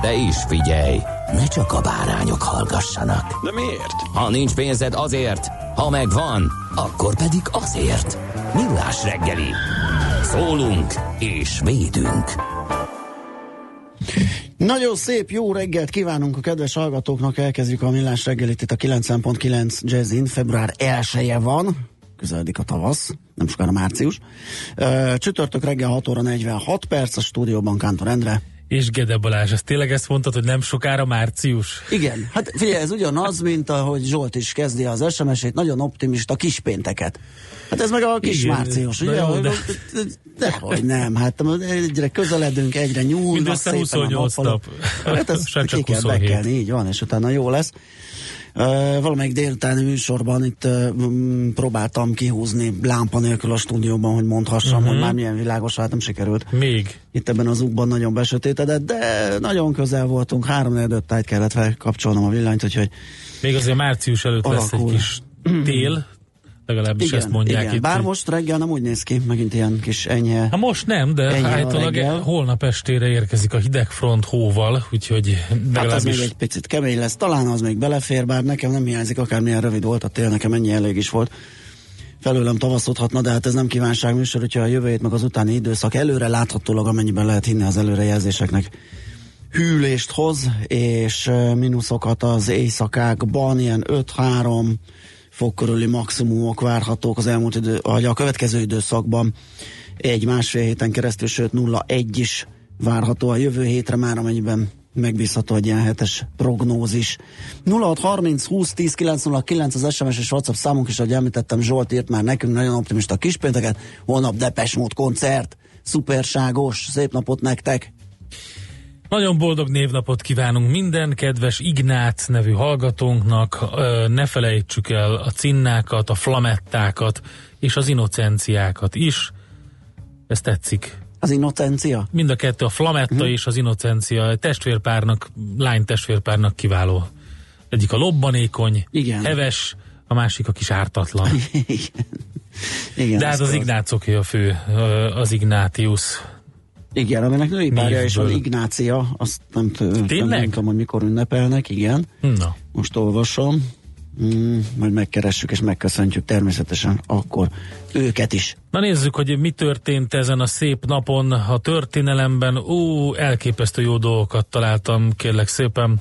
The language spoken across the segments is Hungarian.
De is figyelj, ne csak a bárányok hallgassanak. De miért? Ha nincs pénzed azért, ha megvan, akkor pedig azért. Millás reggeli. Szólunk és védünk. Nagyon szép, jó reggelt kívánunk a kedves hallgatóknak, elkezdjük a millás reggelit itt a 90.9 Jazzin, február 1 van, közeledik a tavasz, nem sokára március. Csütörtök reggel 6 óra 46 perc, a stúdióban Kántor Endre. És Gede Balázs, ezt tényleg ezt mondtad, hogy nem sokára március? Igen, hát figyelj, ez ugyanaz, mint ahogy Zsolt is kezdi az SMS-ét, nagyon optimista kispénteket. Hát ez meg a kis Igen, március, ugye? jó, de- de... hogy nem, hát egyre közeledünk, egyre nyúlnak Mindössze szépen 28 a nap. Hát ez ki kell 27. bekelni, így van, és utána jó lesz. Valamelyik délutáni műsorban itt próbáltam kihúzni lámpa nélkül a stúdióban, hogy mondhassam, Mhm. uh-huh. hogy már milyen világos, hát nem sikerült. Még. Itt ebben az útban nagyon besötétedett, de nagyon közel voltunk, három öt tájt kellett felkapcsolnom a villanyt, úgyhogy Még azért március előtt lesz egy Alakul. kis tél, legalábbis ezt mondják igen. itt. Bár most reggel nem úgy néz ki, megint ilyen kis enyhe. Hát most nem, de állítólag holnap estére érkezik a hidegfront hóval, úgyhogy Hát ez még legalábbis egy picit kemény lesz, talán az még belefér, bár nekem nem hiányzik, akármilyen rövid volt a tél, nekem ennyi elég is volt. Felőlem tavaszodhatna, de hát ez nem kívánság műsor, hogyha a jövő hét meg az utáni időszak előre láthatólag, amennyiben lehet hinni az előrejelzéseknek hűlést hoz, és mínuszokat az éjszakákban, ilyen 5-3 fok körüli maximumok várhatók az elmúlt idő, vagy a következő időszakban egy-másfél héten keresztül, sőt 0-1 is várható a jövő hétre már, amennyiben megbízható egy ilyen hetes prognózis. 0630 20 10 909 az SMS és WhatsApp számunk is, ahogy említettem, Zsolt írt már nekünk nagyon optimista kispénteket. Holnap Depes Mód koncert, szuperságos, szép napot nektek! Nagyon boldog névnapot kívánunk minden kedves Ignác nevű hallgatónknak. Ne felejtsük el a cinnákat, a flamettákat és az innocenciákat is. Ez tetszik. Az innocencia? Mind a kettő, a flametta Mhm. és az innocencia testvérpárnak, lány testvérpárnak kiváló. Egyik a lobbanékony, Igen. heves, a másik a kis ártatlan. Igen, De hát az az. Ignácoké a fő, az Ignatius. Igen, aminek női párja is Névből. Ignácia, azt nem, t- nem Tényleg? tudom, hogy mikor ünnepelnek, igen. Na, Most olvasom. Mm, majd megkeressük és megköszöntjük természetesen akkor őket is. Na nézzük, hogy mi történt ezen a szép napon a történelemben. Ó, elképesztő jó dolgokat találtam, kérlek szépen.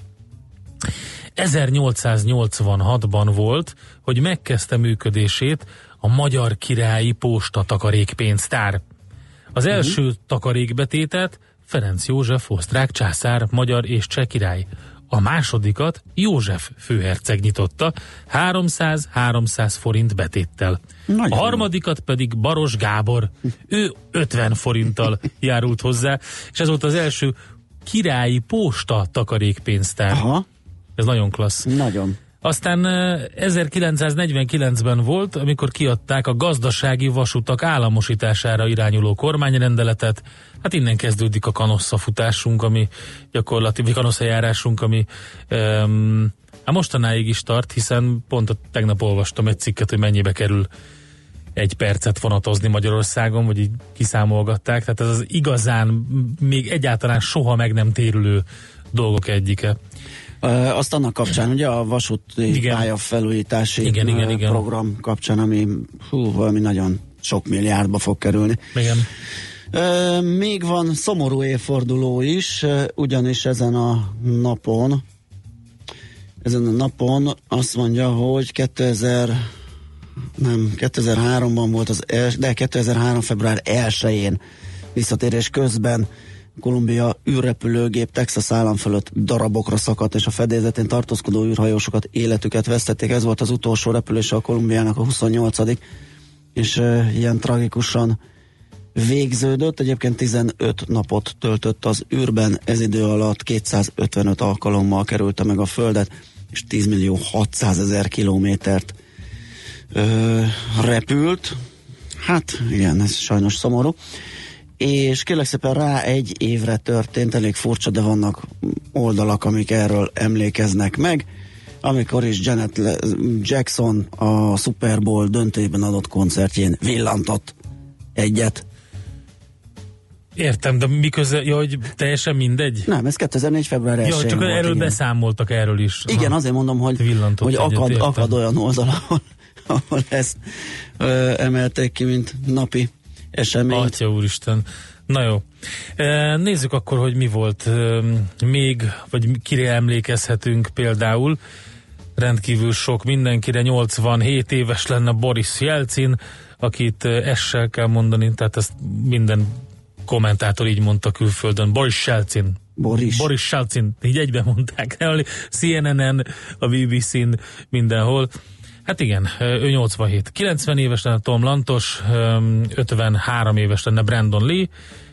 1886-ban volt, hogy megkezdte működését a Magyar Királyi Posta takarékpénztár. Az első takarékbetétet Ferenc József osztrák császár, magyar és cseh király. A másodikat József főherceg nyitotta 300-300 forint betéttel. Nagyon a harmadikat pedig Baros Gábor. Ő 50 forinttal járult hozzá, és ez volt az első királyi posta takarékpénztár. Aha, Ez nagyon klassz. nagyon. Aztán eh, 1949-ben volt, amikor kiadták a gazdasági vasutak államosítására irányuló kormányrendeletet. Hát innen kezdődik a kanosszafutásunk, ami gyakorlatilag, kanosszajárásunk, ami um, hát mostanáig is tart, hiszen pont a, tegnap olvastam egy cikket, hogy mennyibe kerül egy percet vonatozni Magyarországon, vagy így kiszámolgatták. Tehát ez az igazán, még egyáltalán soha meg nem térülő dolgok egyike. Azt annak kapcsán, ugye a vasúti Igen. pályafelújítási Igen, igen, igen. program kapcsán, ami hú, valami nagyon sok milliárdba fog kerülni. Igen. Még van szomorú évforduló is, ugyanis ezen a napon ezen a napon azt mondja, hogy 2000 nem, 2003-ban volt az els, de 2003. február 1-én visszatérés közben Kolumbia űrrepülőgép Texas állam fölött darabokra szakadt, és a fedélzetén tartózkodó űrhajósokat életüket vesztették. Ez volt az utolsó repülése a Kolumbiának a 28 és ilyen tragikusan végződött. Egyébként 15 napot töltött az űrben, ez idő alatt 255 alkalommal kerülte meg a Földet, és 10 millió 600 ezer kilométert ö, repült. Hát igen, ez sajnos szomorú. És kérlek szépen rá egy évre történt, elég furcsa, de vannak oldalak, amik erről emlékeznek meg. Amikor is Janet Jackson a Super Bowl döntőjében adott koncertjén villantott egyet. Értem, de miközben, ja, hogy teljesen mindegy? Nem, ez 2004. február 1 Ja, csak volt, erről igen. beszámoltak erről is. Igen, azért mondom, hogy, Villantott hogy egyet, akad, értem. akad olyan oldal, ahol, ahol ezt ö, emelték ki, mint napi eseményt. Atya úristen. Na jó. E, Nézzük akkor, hogy mi volt e, még, vagy kire emlékezhetünk például. Rendkívül sok mindenkire, 87 éves lenne Boris Jelcin, akit e, essel kell mondani, tehát ezt minden kommentátor így mondta külföldön. Boris Jelcin. Boris. Boris Jelcin, így egyben mondták. CNN-en, a BBC-n, mindenhol. Hát igen, ő 87. 90 éves lenne Tom Lantos, 53 éves lenne Brandon Lee,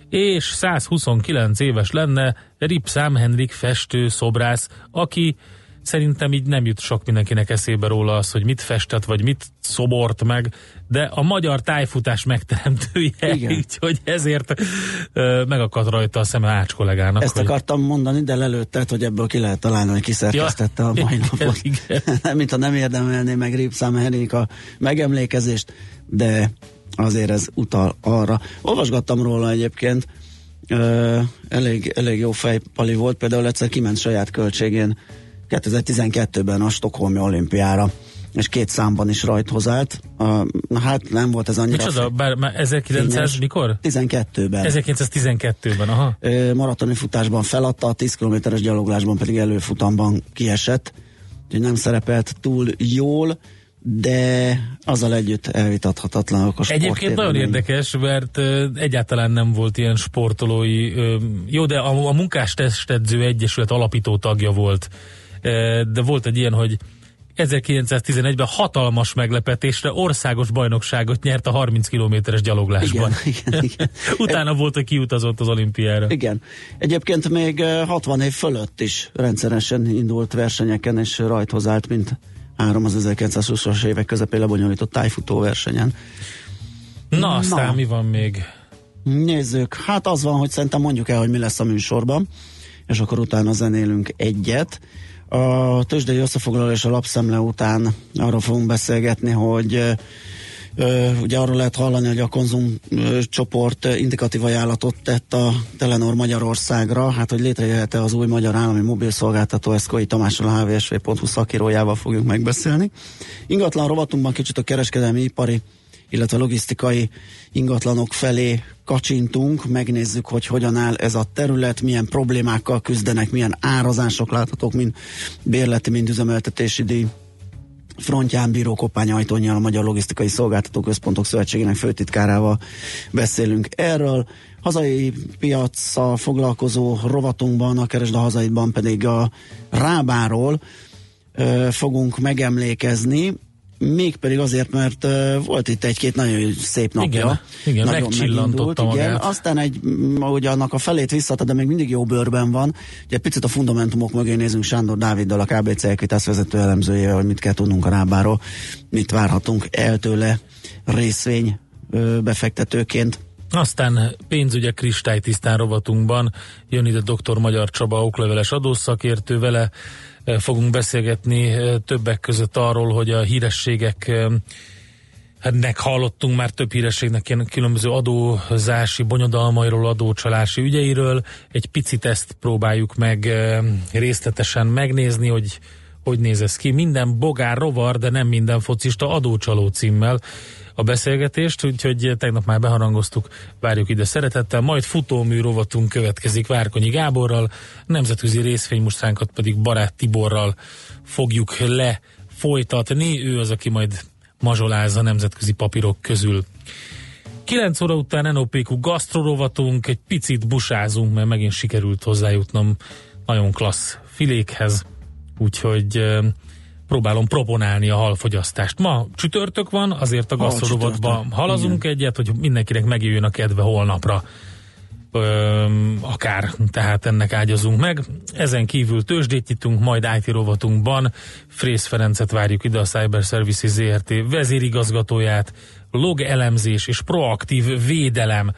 és 129 éves lenne Rip Sam Henrik festő, szobrász, aki szerintem így nem jut sok mindenkinek eszébe róla az, hogy mit festett, vagy mit szobort meg, de a magyar tájfutás megteremtője, Igen. úgyhogy ezért ö, megakadt rajta a szeme Ács kollégának. Ezt akartam mondani, de lelőtted, hogy ebből ki lehet találni, hogy kiszerkesztette a mai igen, napot. igen. Mint ha nem érdemelné meg Ripszám Henrik a megemlékezést, de azért ez utal arra. Olvasgattam róla egyébként, ö, elég, elég jó fejpali volt, például egyszer kiment saját költségén 2012-ben a Stockholmi olimpiára és két számban is rajthoz állt. Uh, hát nem volt ez annyira Micsoda, bár már 1900 fényes. mikor? 12-ben. 1912-ben, aha. Ö, maratoni futásban feladta, a 10 kilométeres gyaloglásban pedig előfutamban kiesett, úgyhogy nem szerepelt túl jól, de azzal együtt elvitathatatlan okos Egyébként nagyon érdekes, mert egyáltalán nem volt ilyen sportolói, jó, de a, a Munkástestedző Egyesület alapító tagja volt, de volt egy ilyen, hogy 1911-ben hatalmas meglepetésre országos bajnokságot nyert a 30 kilométeres gyaloglásban. Igen, igen, igen. Utána volt, hogy kiutazott az olimpiára. Igen. Egyébként még ö, 60 év fölött is rendszeresen indult versenyeken, és rajthoz állt, mint három az 1920-as évek közepén lebonyolított tájfutó versenyen. Na, aztán Na. mi van még? Nézzük, hát az van, hogy szerintem mondjuk el, hogy mi lesz a műsorban, és akkor utána zenélünk egyet. A tőzsdei összefoglaló és a lapszemle után arról fogunk beszélgetni, hogy ugye arról lehet hallani, hogy a konzum csoport indikatív ajánlatot tett a Telenor Magyarországra, hát hogy létrejöhet-e az új magyar állami mobilszolgáltató, ezt Koi Tamással a hvsv.hu szakírójával fogjuk megbeszélni. Ingatlan rovatunkban kicsit a kereskedelmi ipari illetve logisztikai ingatlanok felé kacsintunk, megnézzük, hogy hogyan áll ez a terület, milyen problémákkal küzdenek, milyen árazások láthatók, mind bérleti, mind üzemeltetési díj. Frontján Bíró Koppány Ajtónyal, a Magyar Logisztikai Szolgáltató Központok Szövetségének főtitkárával beszélünk erről. Hazai piacsal foglalkozó rovatunkban, a Keresd a Hazaidban pedig a Rábáról ö, fogunk megemlékezni, mégpedig azért, mert volt itt egy-két nagyon szép napja. Igen, igen, nagyon megcsillantotta megindult, igen. Aztán egy, ugye annak a felét visszadta, de még mindig jó bőrben van. Ugye picit a fundamentumok mögé nézünk Sándor Dáviddal, a KBC Equitas vezető elemzője, hogy mit kell tudnunk a rábáról, mit várhatunk el tőle részvény befektetőként. Aztán pénzügyek kristálytisztán rovatunkban jön ide dr. Magyar Csaba okleveles adószakértő, vele fogunk beszélgetni eh, többek között arról, hogy a hírességek eh, nek hallottunk már több hírességnek ilyen különböző adózási bonyodalmairól, adócsalási ügyeiről. Egy picit ezt próbáljuk meg eh, részletesen megnézni, hogy hogy néz ez ki. Minden bogár rovar, de nem minden focista adócsaló címmel a beszélgetést, úgyhogy tegnap már beharangoztuk, várjuk ide szeretettel, majd futómű rovatunk következik Várkonyi Gáborral, nemzetközi részfénymustránkat pedig Barát Tiborral fogjuk le folytatni, ő az, aki majd mazsolázza nemzetközi papírok közül. 9 óra után NOPQ gasztrorovatunk, egy picit busázunk, mert megint sikerült hozzájutnom. Nagyon klassz filékhez, úgyhogy próbálom proponálni a halfogyasztást. Ma csütörtök van, azért a gasztrorovatba halazunk Igen. egyet, hogy mindenkinek megjöjjön a kedve holnapra. Öm, akár, tehát ennek ágyazunk meg. Ezen kívül tőzsdét nyitunk, majd IT rovatunkban. Frész Ferencet várjuk ide, a Cyber Services ZRT vezérigazgatóját, log elemzés és proaktív védelem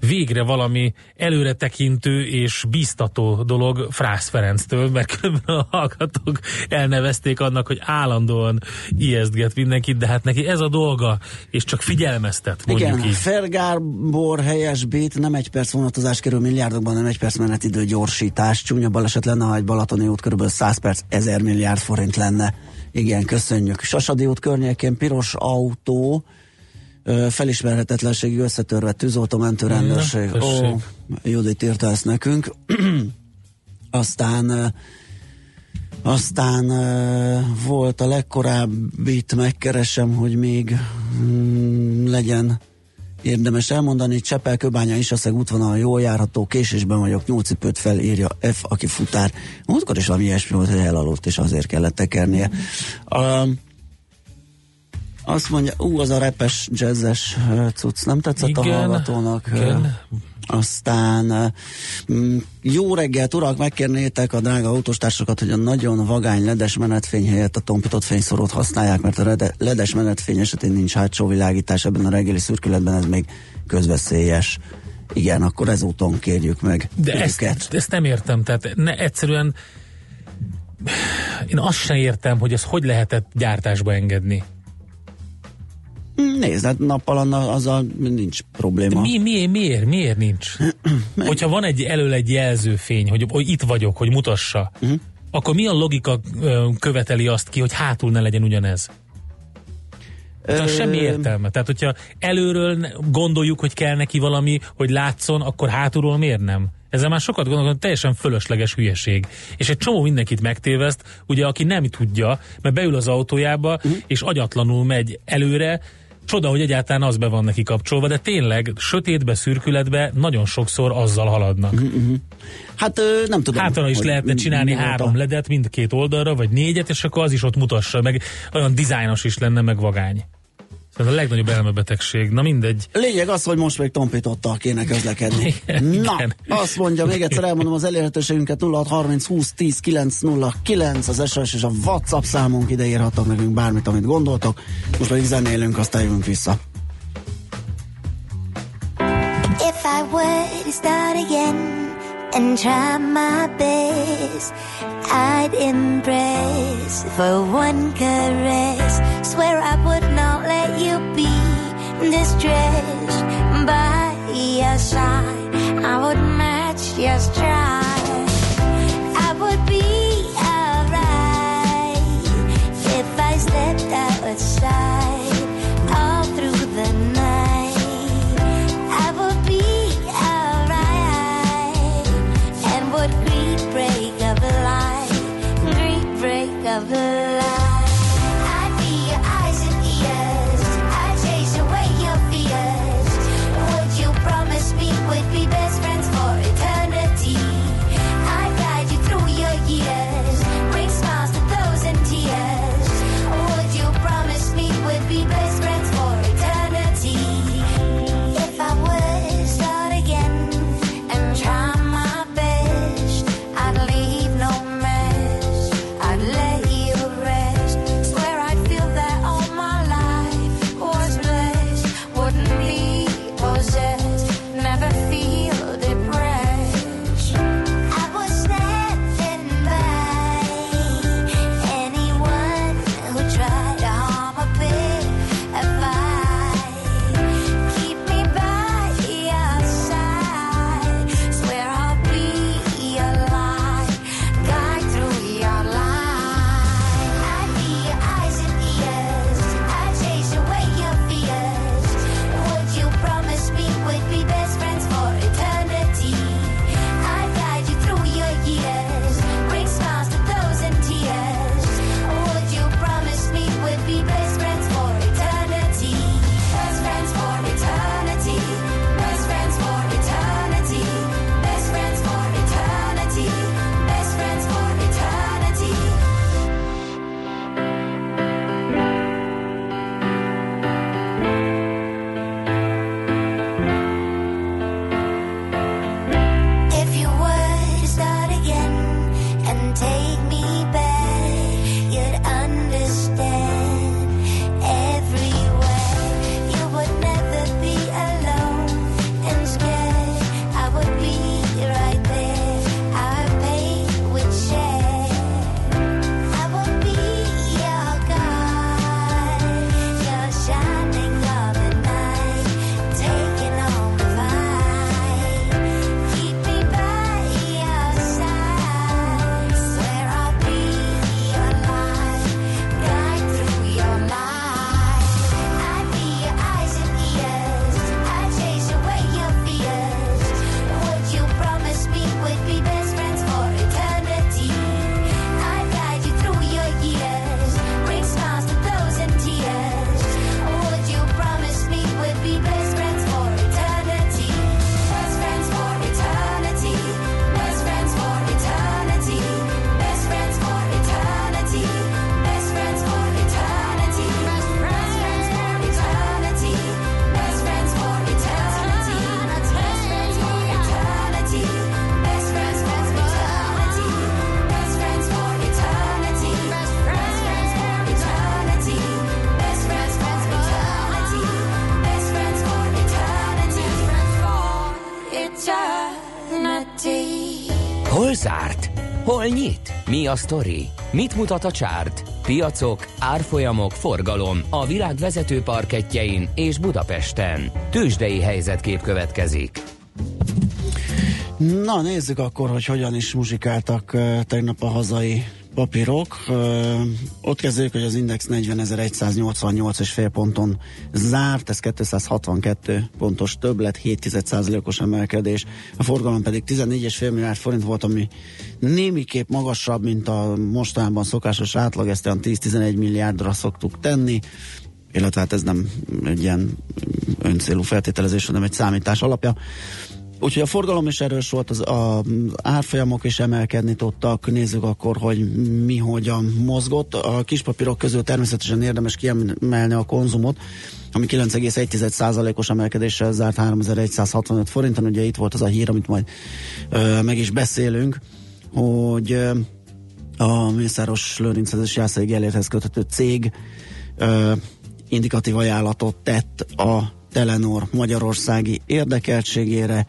végre valami előretekintő és biztató dolog Frász Ferenctől, mert különben a hallgatók elnevezték annak, hogy állandóan ijesztget mindenkit, de hát neki ez a dolga, és csak figyelmeztet, mondjuk Igen, így. Fergárbor helyesbít, nem egy perc vonatozás kerül milliárdokban, nem egy perc menetidő gyorsítás. Csúnya baleset lenne, ha egy Balatoni út kb. 100 perc, 1000 milliárd forint lenne. Igen, köszönjük. Sasadi út környékén piros autó, felismerhetetlenségi összetörve tűzoltó mentőrendőrség. Ó, Judit írta ezt nekünk. aztán aztán volt a legkorábbit, megkeresem, hogy még mm, legyen érdemes elmondani, Csepel, Köbánya, Isaszeg útvonal jól járható, késésben vagyok, nyolcipőt felírja F, aki futár. Múltkor is valami ilyesmi volt, hogy elaludt, és azért kellett tekernie. Uh, azt mondja, ú, az a repes, jazzes cucc nem tetszett igen, a hallgatónak. Igen. Aztán jó reggelt, urak, megkérnétek a drága autóstársakat, hogy a nagyon vagány ledes menetfény helyett a tompított fényszorót használják, mert a ledes menetfény esetén nincs hátsó világítás, ebben a reggeli szürkületben ez még közveszélyes. Igen, akkor ezúton kérjük meg De ezt, ezt nem értem, tehát ne, egyszerűen én azt sem értem, hogy ez hogy lehetett gyártásba engedni. Nézd, hát nappal azzal nincs probléma. De mi, mi, miért, miért nincs? Hogyha van egy elől egy jelzőfény, hogy, hogy itt vagyok, hogy mutassa, uh-huh. akkor mi a logika követeli azt ki, hogy hátul ne legyen ugyanez? Tehát semmi értelme. Tehát, hogyha előről gondoljuk, hogy kell neki valami, hogy látszon, akkor hátulról miért nem? Ezzel már sokat gondolom, teljesen fölösleges hülyeség. És egy csomó mindenkit megtéveszt, ugye, aki nem tudja, mert beül az autójába, uh-huh. és agyatlanul megy előre, Csoda, hogy egyáltalán az be van neki kapcsolva, de tényleg sötétbe, szürkületbe nagyon sokszor azzal haladnak. Uh-huh. Hát nem tudom. Hátra is lehetne csinálni három ledet mindkét oldalra, vagy négyet, és akkor az is ott mutassa, meg olyan dizájnos is lenne, meg vagány. Ez a legnagyobb elmebetegség. Na mindegy. Lényeg az, hogy most még tompítottal kéne közlekedni. Igen, Na, igen. azt mondja, még egyszer elmondom az elérhetőségünket 0630 20 10 909 az SOS és a WhatsApp számunk ide írhatnak nekünk bármit, amit gondoltok. Most pedig zenélünk, aztán jövünk vissza. If I were to start again and try my best. I'd embrace for one caress. Swear I would not let you be distressed by your side. I would match your stride. lover. Nyit? Mi a sztori? Mit mutat a csárt? Piacok, árfolyamok, forgalom a világ vezető parketjein és Budapesten. Tősdei helyzetkép következik. Na nézzük akkor, hogy hogyan is muzsikáltak tegnap a hazai papírok. Ott kezdődik, hogy az Index 40.188 és ponton zárt, ez 262 pontos többlet, 7%-os emelkedés. A forgalom pedig 14,5 milliárd forint volt, ami némiképp magasabb, mint a mostanában szokásos átlag, ezt olyan 10-11 milliárdra szoktuk tenni illetve hát ez nem egy ilyen öncélú feltételezés, hanem egy számítás alapja. Úgyhogy a forgalom is erős volt, az, az árfolyamok is emelkedni tudtak, nézzük akkor, hogy mi hogyan mozgott. A kispapírok közül természetesen érdemes kiemelni a konzumot, ami 9,1%-os emelkedéssel zárt 3165 forinton. Ugye itt volt az a hír, amit majd ö, meg is beszélünk, hogy ö, a Mészáros Lőrincezes Jászai Gellérthez köthető cég ö, indikatív ajánlatot tett a Telenor magyarországi érdekeltségére,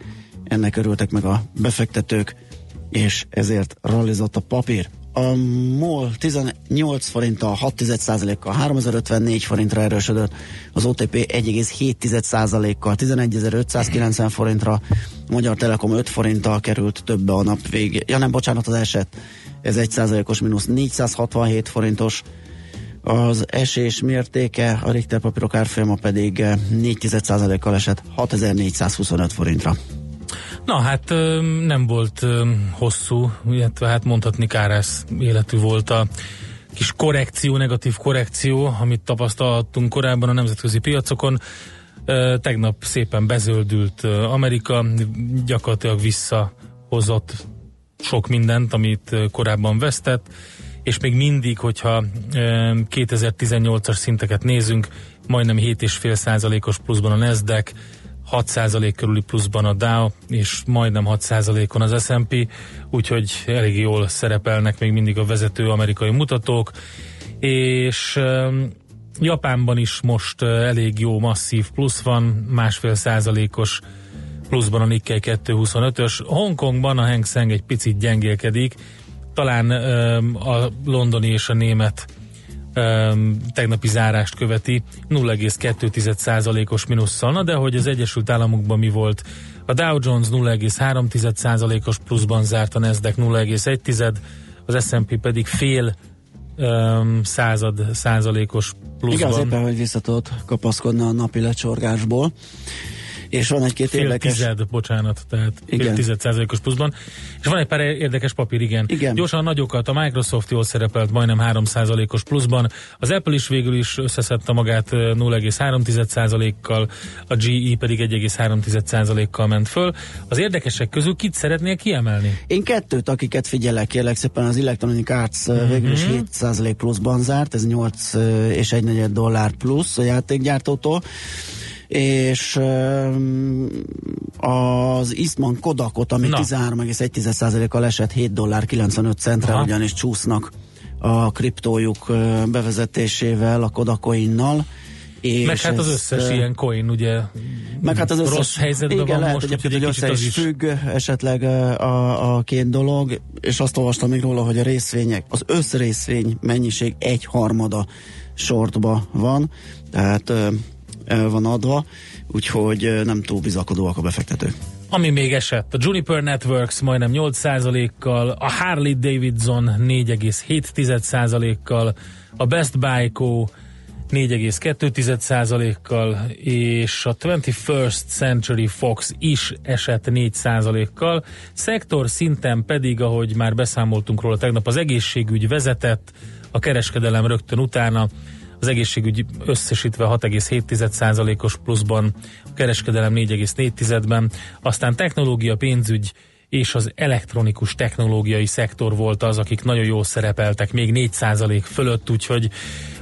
ennek örültek meg a befektetők, és ezért rallizott a papír. A MOL 18 forinttal 6% kal 3054 forintra erősödött, az OTP 1,7%-kal 11.590 forintra, Magyar Telekom 5 forinttal került többe a nap végé. Ja nem, bocsánat, az eset. Ez 1%-os mínusz 467 forintos, az esés mértéke, a Richter papírok árfolyama pedig 4,1%-kal esett 6425 forintra. Na hát nem volt hosszú, illetve hát mondhatni kárász életű volt a kis korrekció, negatív korrekció, amit tapasztalhattunk korábban a nemzetközi piacokon. Tegnap szépen bezöldült Amerika, gyakorlatilag visszahozott sok mindent, amit korábban vesztett, és még mindig, hogyha 2018-as szinteket nézünk, majdnem 7,5 százalékos pluszban a Nasdaq, 6% körüli pluszban a Dow, és majdnem 6%-on az S&P, úgyhogy elég jól szerepelnek még mindig a vezető amerikai mutatók, és Japánban is most elég jó masszív plusz van, másfél százalékos pluszban a Nikkei 225-ös. Hongkongban a Hang Seng egy picit gyengélkedik, talán a londoni és a német tegnapi zárást követi 0,2%-os minusszal, na de hogy az Egyesült Államokban mi volt? A Dow Jones 0,3%-os pluszban zárt, a Nasdaq 0,1, az S&P pedig fél um, század százalékos pluszban. Igaz, éppen, hogy visszatott kapaszkodni a napi lecsorgásból. És van egy-két fél érdekes... tized, bocsánat, tehát igen. fél tized százalékos pluszban. És van egy pár érdekes papír, igen. igen. Gyorsan a nagyokat, a Microsoft jól szerepelt majdnem 3 százalékos pluszban, az Apple is végül is összeszedte magát 0,3 százalékkal, a GE pedig 1,3 százalékkal ment föl. Az érdekesek közül kit szeretnél kiemelni? Én kettőt, akiket figyelek, kérlek szépen az Electronic Arts mm-hmm. végül is 7 százalék pluszban zárt, ez 8 és 1 dollár plusz a játékgyártótól és az Eastman Kodakot, ami 13,1%-kal esett 7 dollár 95 centre, Aha. ugyanis csúsznak a kriptójuk bevezetésével, a Kodakoinnal. És meg hát az összes ez, ilyen coin, ugye meg hát az összes, rossz helyzetben igen, van lehet, most, hogy, hogy össze is függ esetleg a, a két dolog, és azt olvastam még róla, hogy a részvények, az összrészvény mennyiség egy harmada sortba van, tehát van adva, úgyhogy nem túl bizakodóak a befektetők. Ami még esett, a Juniper Networks majdnem 8%-kal, a Harley Davidson 4,7%-kal, a Best Buy Co. 4,2%-kal, és a 21st Century Fox is esett 4%-kal. Szektor szinten pedig, ahogy már beszámoltunk róla tegnap, az egészségügy vezetett, a kereskedelem rögtön utána, az egészségügy összesítve 6,7%-os pluszban, a kereskedelem 4,4-ben, aztán technológia, pénzügy és az elektronikus technológiai szektor volt az, akik nagyon jól szerepeltek, még 4% fölött, úgyhogy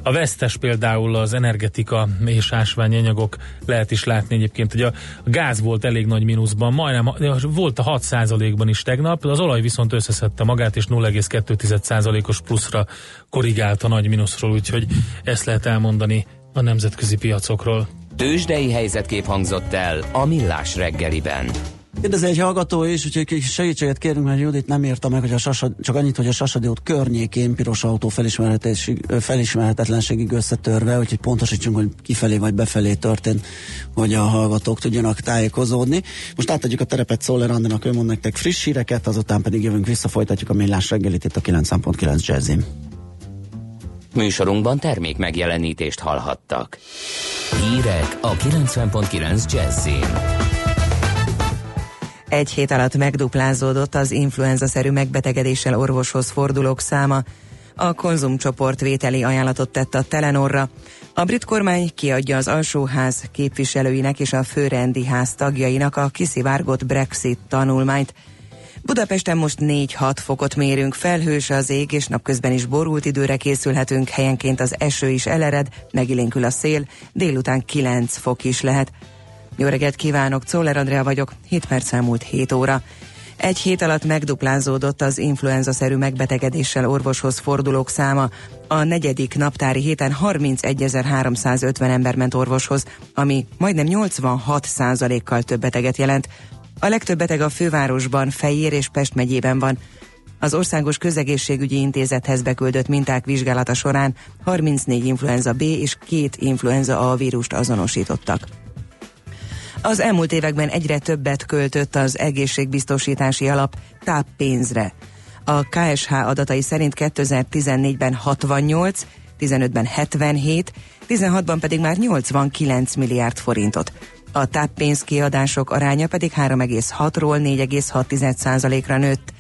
a vesztes például az energetika és ásványi anyagok lehet is látni egyébként, hogy a gáz volt elég nagy mínuszban, majdnem volt a 6%-ban is tegnap, az olaj viszont összeszedte magát, és 0,2%-os pluszra korrigálta nagy mínuszról, úgyhogy ezt lehet elmondani a nemzetközi piacokról. Tőzsdei helyzetkép hangzott el a Millás reggeliben. Kérdezi egy hallgató is, úgyhogy segítséget kérünk, mert Judit nem írta meg, hogy a sasa, csak annyit, hogy a Sasadi út környékén piros autó felismerhetetlenségig összetörve, úgyhogy pontosítsunk, hogy kifelé vagy befelé történt, hogy a hallgatók tudjanak tájékozódni. Most átadjuk a terepet Szoller Andinak, ő mond nektek friss híreket, azután pedig jövünk vissza, folytatjuk a millás reggelit itt a 9.9 Jazzin. Műsorunkban termék megjelenítést hallhattak. Hírek a 90.9 Jazzin. Egy hét alatt megduplázódott az influenza-szerű megbetegedéssel orvoshoz fordulók száma. A konzumcsoport vételi ajánlatot tett a Telenorra. A brit kormány kiadja az alsóház képviselőinek és a főrendi ház tagjainak a kiszivárgott Brexit tanulmányt. Budapesten most 4-6 fokot mérünk, felhős az ég, és napközben is borult időre készülhetünk, helyenként az eső is elered, megilénkül a szél, délután 9 fok is lehet. Jó reggelt kívánok, Czoller Andrea vagyok, 7 perc elmúlt 7 óra. Egy hét alatt megduplázódott az influenza-szerű megbetegedéssel orvoshoz fordulók száma. A negyedik naptári héten 31.350 ember ment orvoshoz, ami majdnem 86 kal több beteget jelent. A legtöbb beteg a fővárosban, Fejér és Pest megyében van. Az Országos Közegészségügyi Intézethez beküldött minták vizsgálata során 34 influenza B és két influenza A vírust azonosítottak. Az elmúlt években egyre többet költött az egészségbiztosítási alap táppénzre. A KSH adatai szerint 2014-ben 68, 15-ben 77, 16-ban pedig már 89 milliárd forintot. A táppénz kiadások aránya pedig 3,6-ról 4,6%-ra nőtt.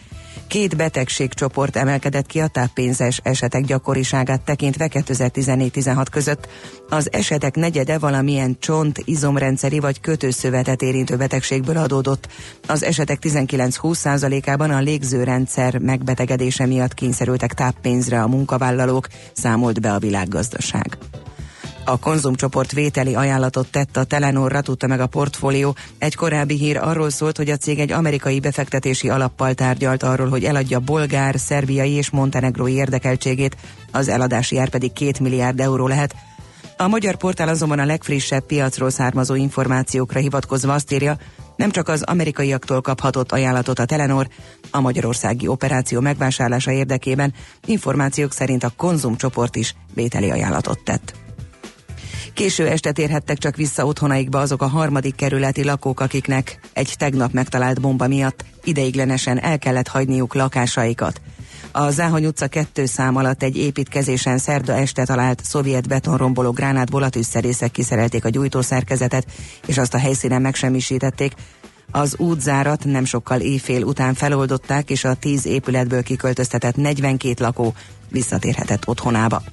Két betegségcsoport emelkedett ki a táppénzes esetek gyakoriságát tekintve 2014-16 között. Az esetek negyede valamilyen csont, izomrendszeri vagy kötőszövetet érintő betegségből adódott. Az esetek 19-20%-ában a légzőrendszer megbetegedése miatt kényszerültek táppénzre a munkavállalók, számolt be a világgazdaság. A konzumcsoport vételi ajánlatot tett a Telenorra, tudta meg a portfólió. Egy korábbi hír arról szólt, hogy a cég egy amerikai befektetési alappal tárgyalt arról, hogy eladja bolgár, szerbiai és montenegrói érdekeltségét, az eladási ár pedig 2 milliárd euró lehet. A magyar portál azonban a legfrissebb piacról származó információkra hivatkozva azt írja, nem csak az amerikaiaktól kaphatott ajánlatot a Telenor, a magyarországi operáció megvásárlása érdekében információk szerint a konzumcsoport is vételi ajánlatot tett. Késő este térhettek csak vissza otthonaikba azok a harmadik kerületi lakók, akiknek egy tegnap megtalált bomba miatt ideiglenesen el kellett hagyniuk lakásaikat. A Záhony utca kettő szám alatt egy építkezésen szerda este talált szovjet betonromboló gránátból a tűzszerészek kiszerelték a gyújtószerkezetet, és azt a helyszínen megsemmisítették. Az útzárat nem sokkal éjfél után feloldották, és a tíz épületből kiköltöztetett 42 lakó visszatérhetett otthonába.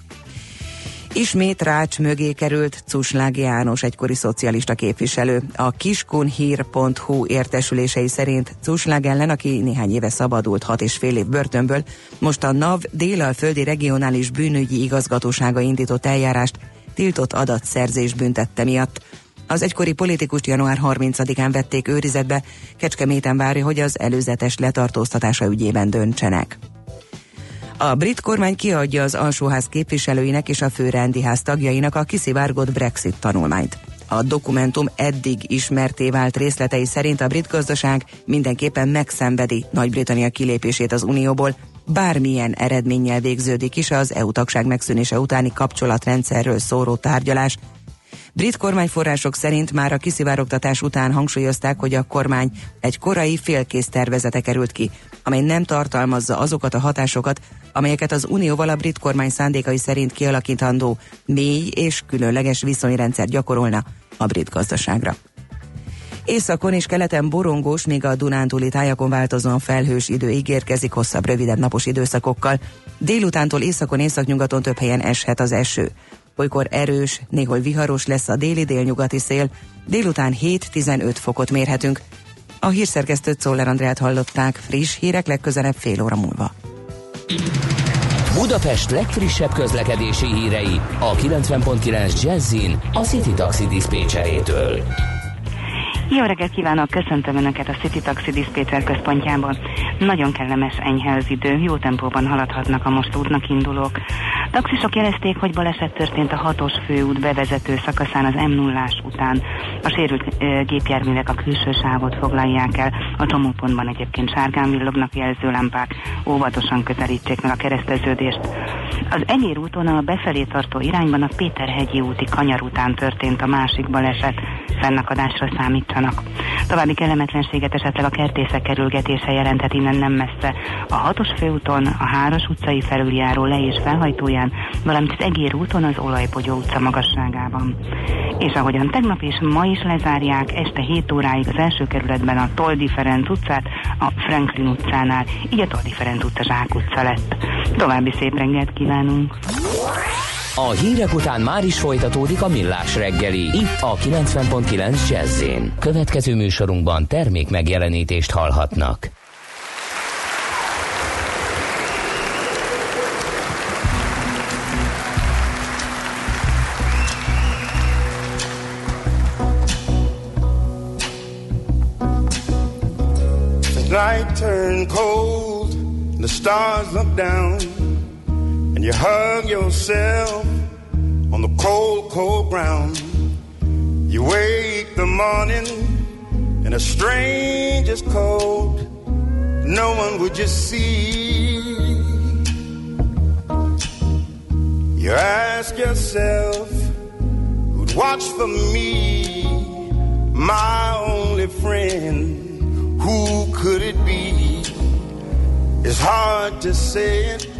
Ismét rács mögé került Cuslág János, egykori szocialista képviselő. A kiskunhír.hu értesülései szerint Cuslág ellen, aki néhány éve szabadult hat és fél év börtönből, most a NAV délalföldi regionális bűnügyi igazgatósága indított eljárást tiltott adatszerzés büntette miatt. Az egykori politikust január 30-án vették őrizetbe, Kecskeméten várja, hogy az előzetes letartóztatása ügyében döntsenek. A brit kormány kiadja az alsóház képviselőinek és a főrendiház tagjainak a kiszivárgott Brexit tanulmányt. A dokumentum eddig ismerté vált részletei szerint a brit gazdaság mindenképpen megszenvedi Nagy-Britannia kilépését az Unióból, bármilyen eredménnyel végződik is az EU tagság megszűnése utáni kapcsolatrendszerről szóró tárgyalás, Brit kormányforrások szerint már a kiszivárogtatás után hangsúlyozták, hogy a kormány egy korai félkész tervezete került ki, amely nem tartalmazza azokat a hatásokat, amelyeket az Unióval a brit kormány szándékai szerint kialakítandó mély és különleges viszonyrendszer gyakorolna a brit gazdaságra. Északon és keleten borongós, míg a Dunántúli tájakon változóan felhős idő ígérkezik hosszabb, rövidebb napos időszakokkal. Délutántól északon északnyugaton több helyen eshet az eső. Olykor erős, néhol viharos lesz a déli-délnyugati szél, délután 7-15 fokot mérhetünk. A hírszerkesztőt Szoller Andrát hallották, friss hírek legközelebb fél óra múlva. Budapest legfrissebb közlekedési hírei a 90.9 Jazzin a City Taxi Dispécsejétől. Jó reggelt kívánok, köszöntöm Önöket a City Taxi Dispatcher központjából. Nagyon kellemes enyhe az idő, jó tempóban haladhatnak a most útnak indulók. Taxisok jelezték, hogy baleset történt a hatos főút bevezető szakaszán az m 0 után. A sérült gépjárművek a külső sávot foglalják el, a csomópontban egyébként sárgán villognak jelzőlámpák, óvatosan közelítsék meg a kereszteződést. Az Egér úton a befelé tartó irányban a Péterhegyi úti kanyar után történt a másik baleset, fennakadásra számítsanak. További kellemetlenséget esetleg a kertészek kerülgetése jelenthet innen nem messze. A hatos főúton, a Háros utcai felüljáró le- és felhajtóján, valamint az Egér úton az Olajbogyó utca magasságában. És ahogyan tegnap és ma is lezárják, este 7 óráig az első kerületben a Toldi Ferenc utcát, a Franklin utcánál, így a Toldi Ferenc utca Zsák utca lett. További szép reggelt kívánunk! A hírek után már is folytatódik a millás reggeli. Itt a 90.9 jazz Következő műsorunkban termék megjelenítést hallhatnak. Night turned cold, the stars look down you hug yourself on the cold, cold ground. You wake the morning in a stranger's cold. No one would just see. You ask yourself, who'd watch for me? My only friend, who could it be? It's hard to say it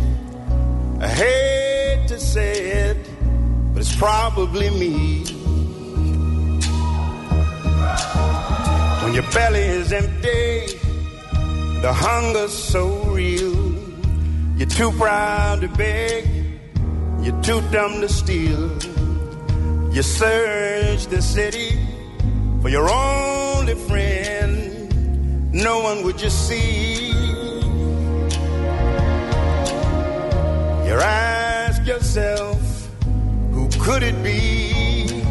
I hate to say it, but it's probably me. When your belly is empty, the hunger's so real. You're too proud to beg, you're too dumb to steal. You search the city for your only friend, no one would just see. You ask yourself, who could it be?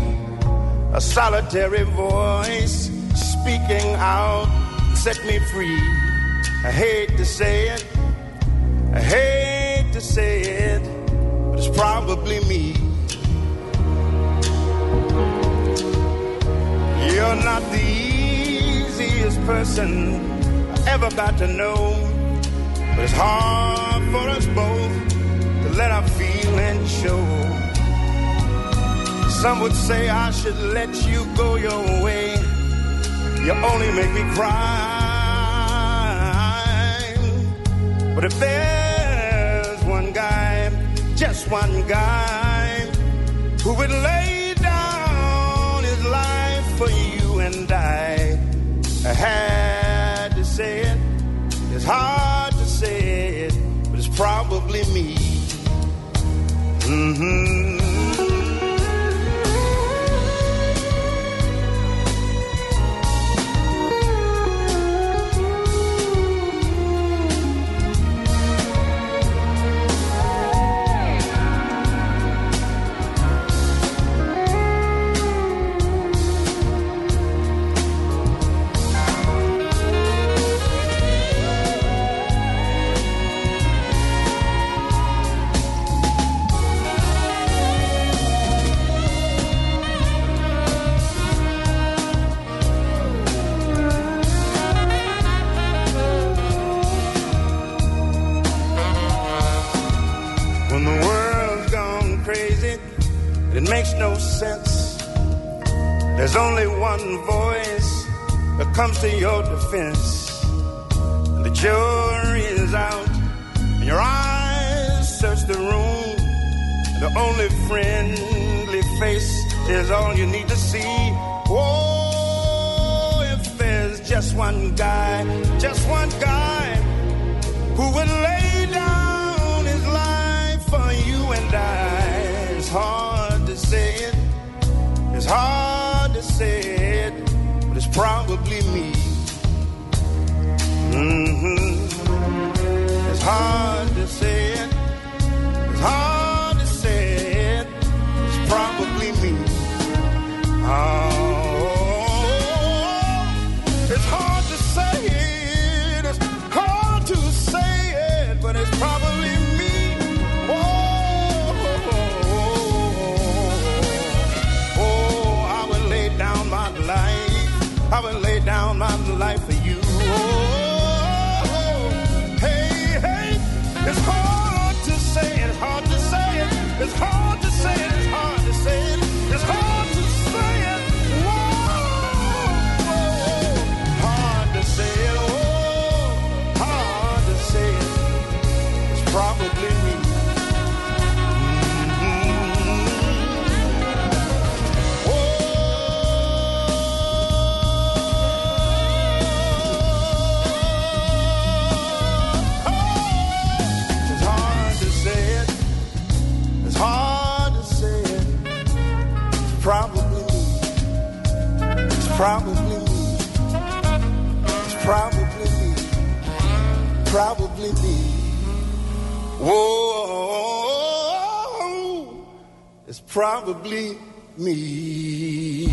A solitary voice speaking out, set me free. I hate to say it, I hate to say it, but it's probably me. You're not the easiest person I ever got to know, but it's hard for us both let our feelings show. Some would say I should let you go your way. You only make me cry. But if there's one guy, just one guy, who would lay down his life for you and I, I had to say it. It's hard to say it, but it's probably me. Mm-hmm. comes to your defense, and the jury is out, and your eyes search the room, and the only friendly face is all you need to see. Oh, if there's just one guy, just one guy who would lay down his life for you and I, it's hard to say it. It's hard me. Mm-hmm. It's hard to say it. It's hard to say it. It's probably me. Uh, life probably me. It's probably me. Probably me. Whoa, it's probably me.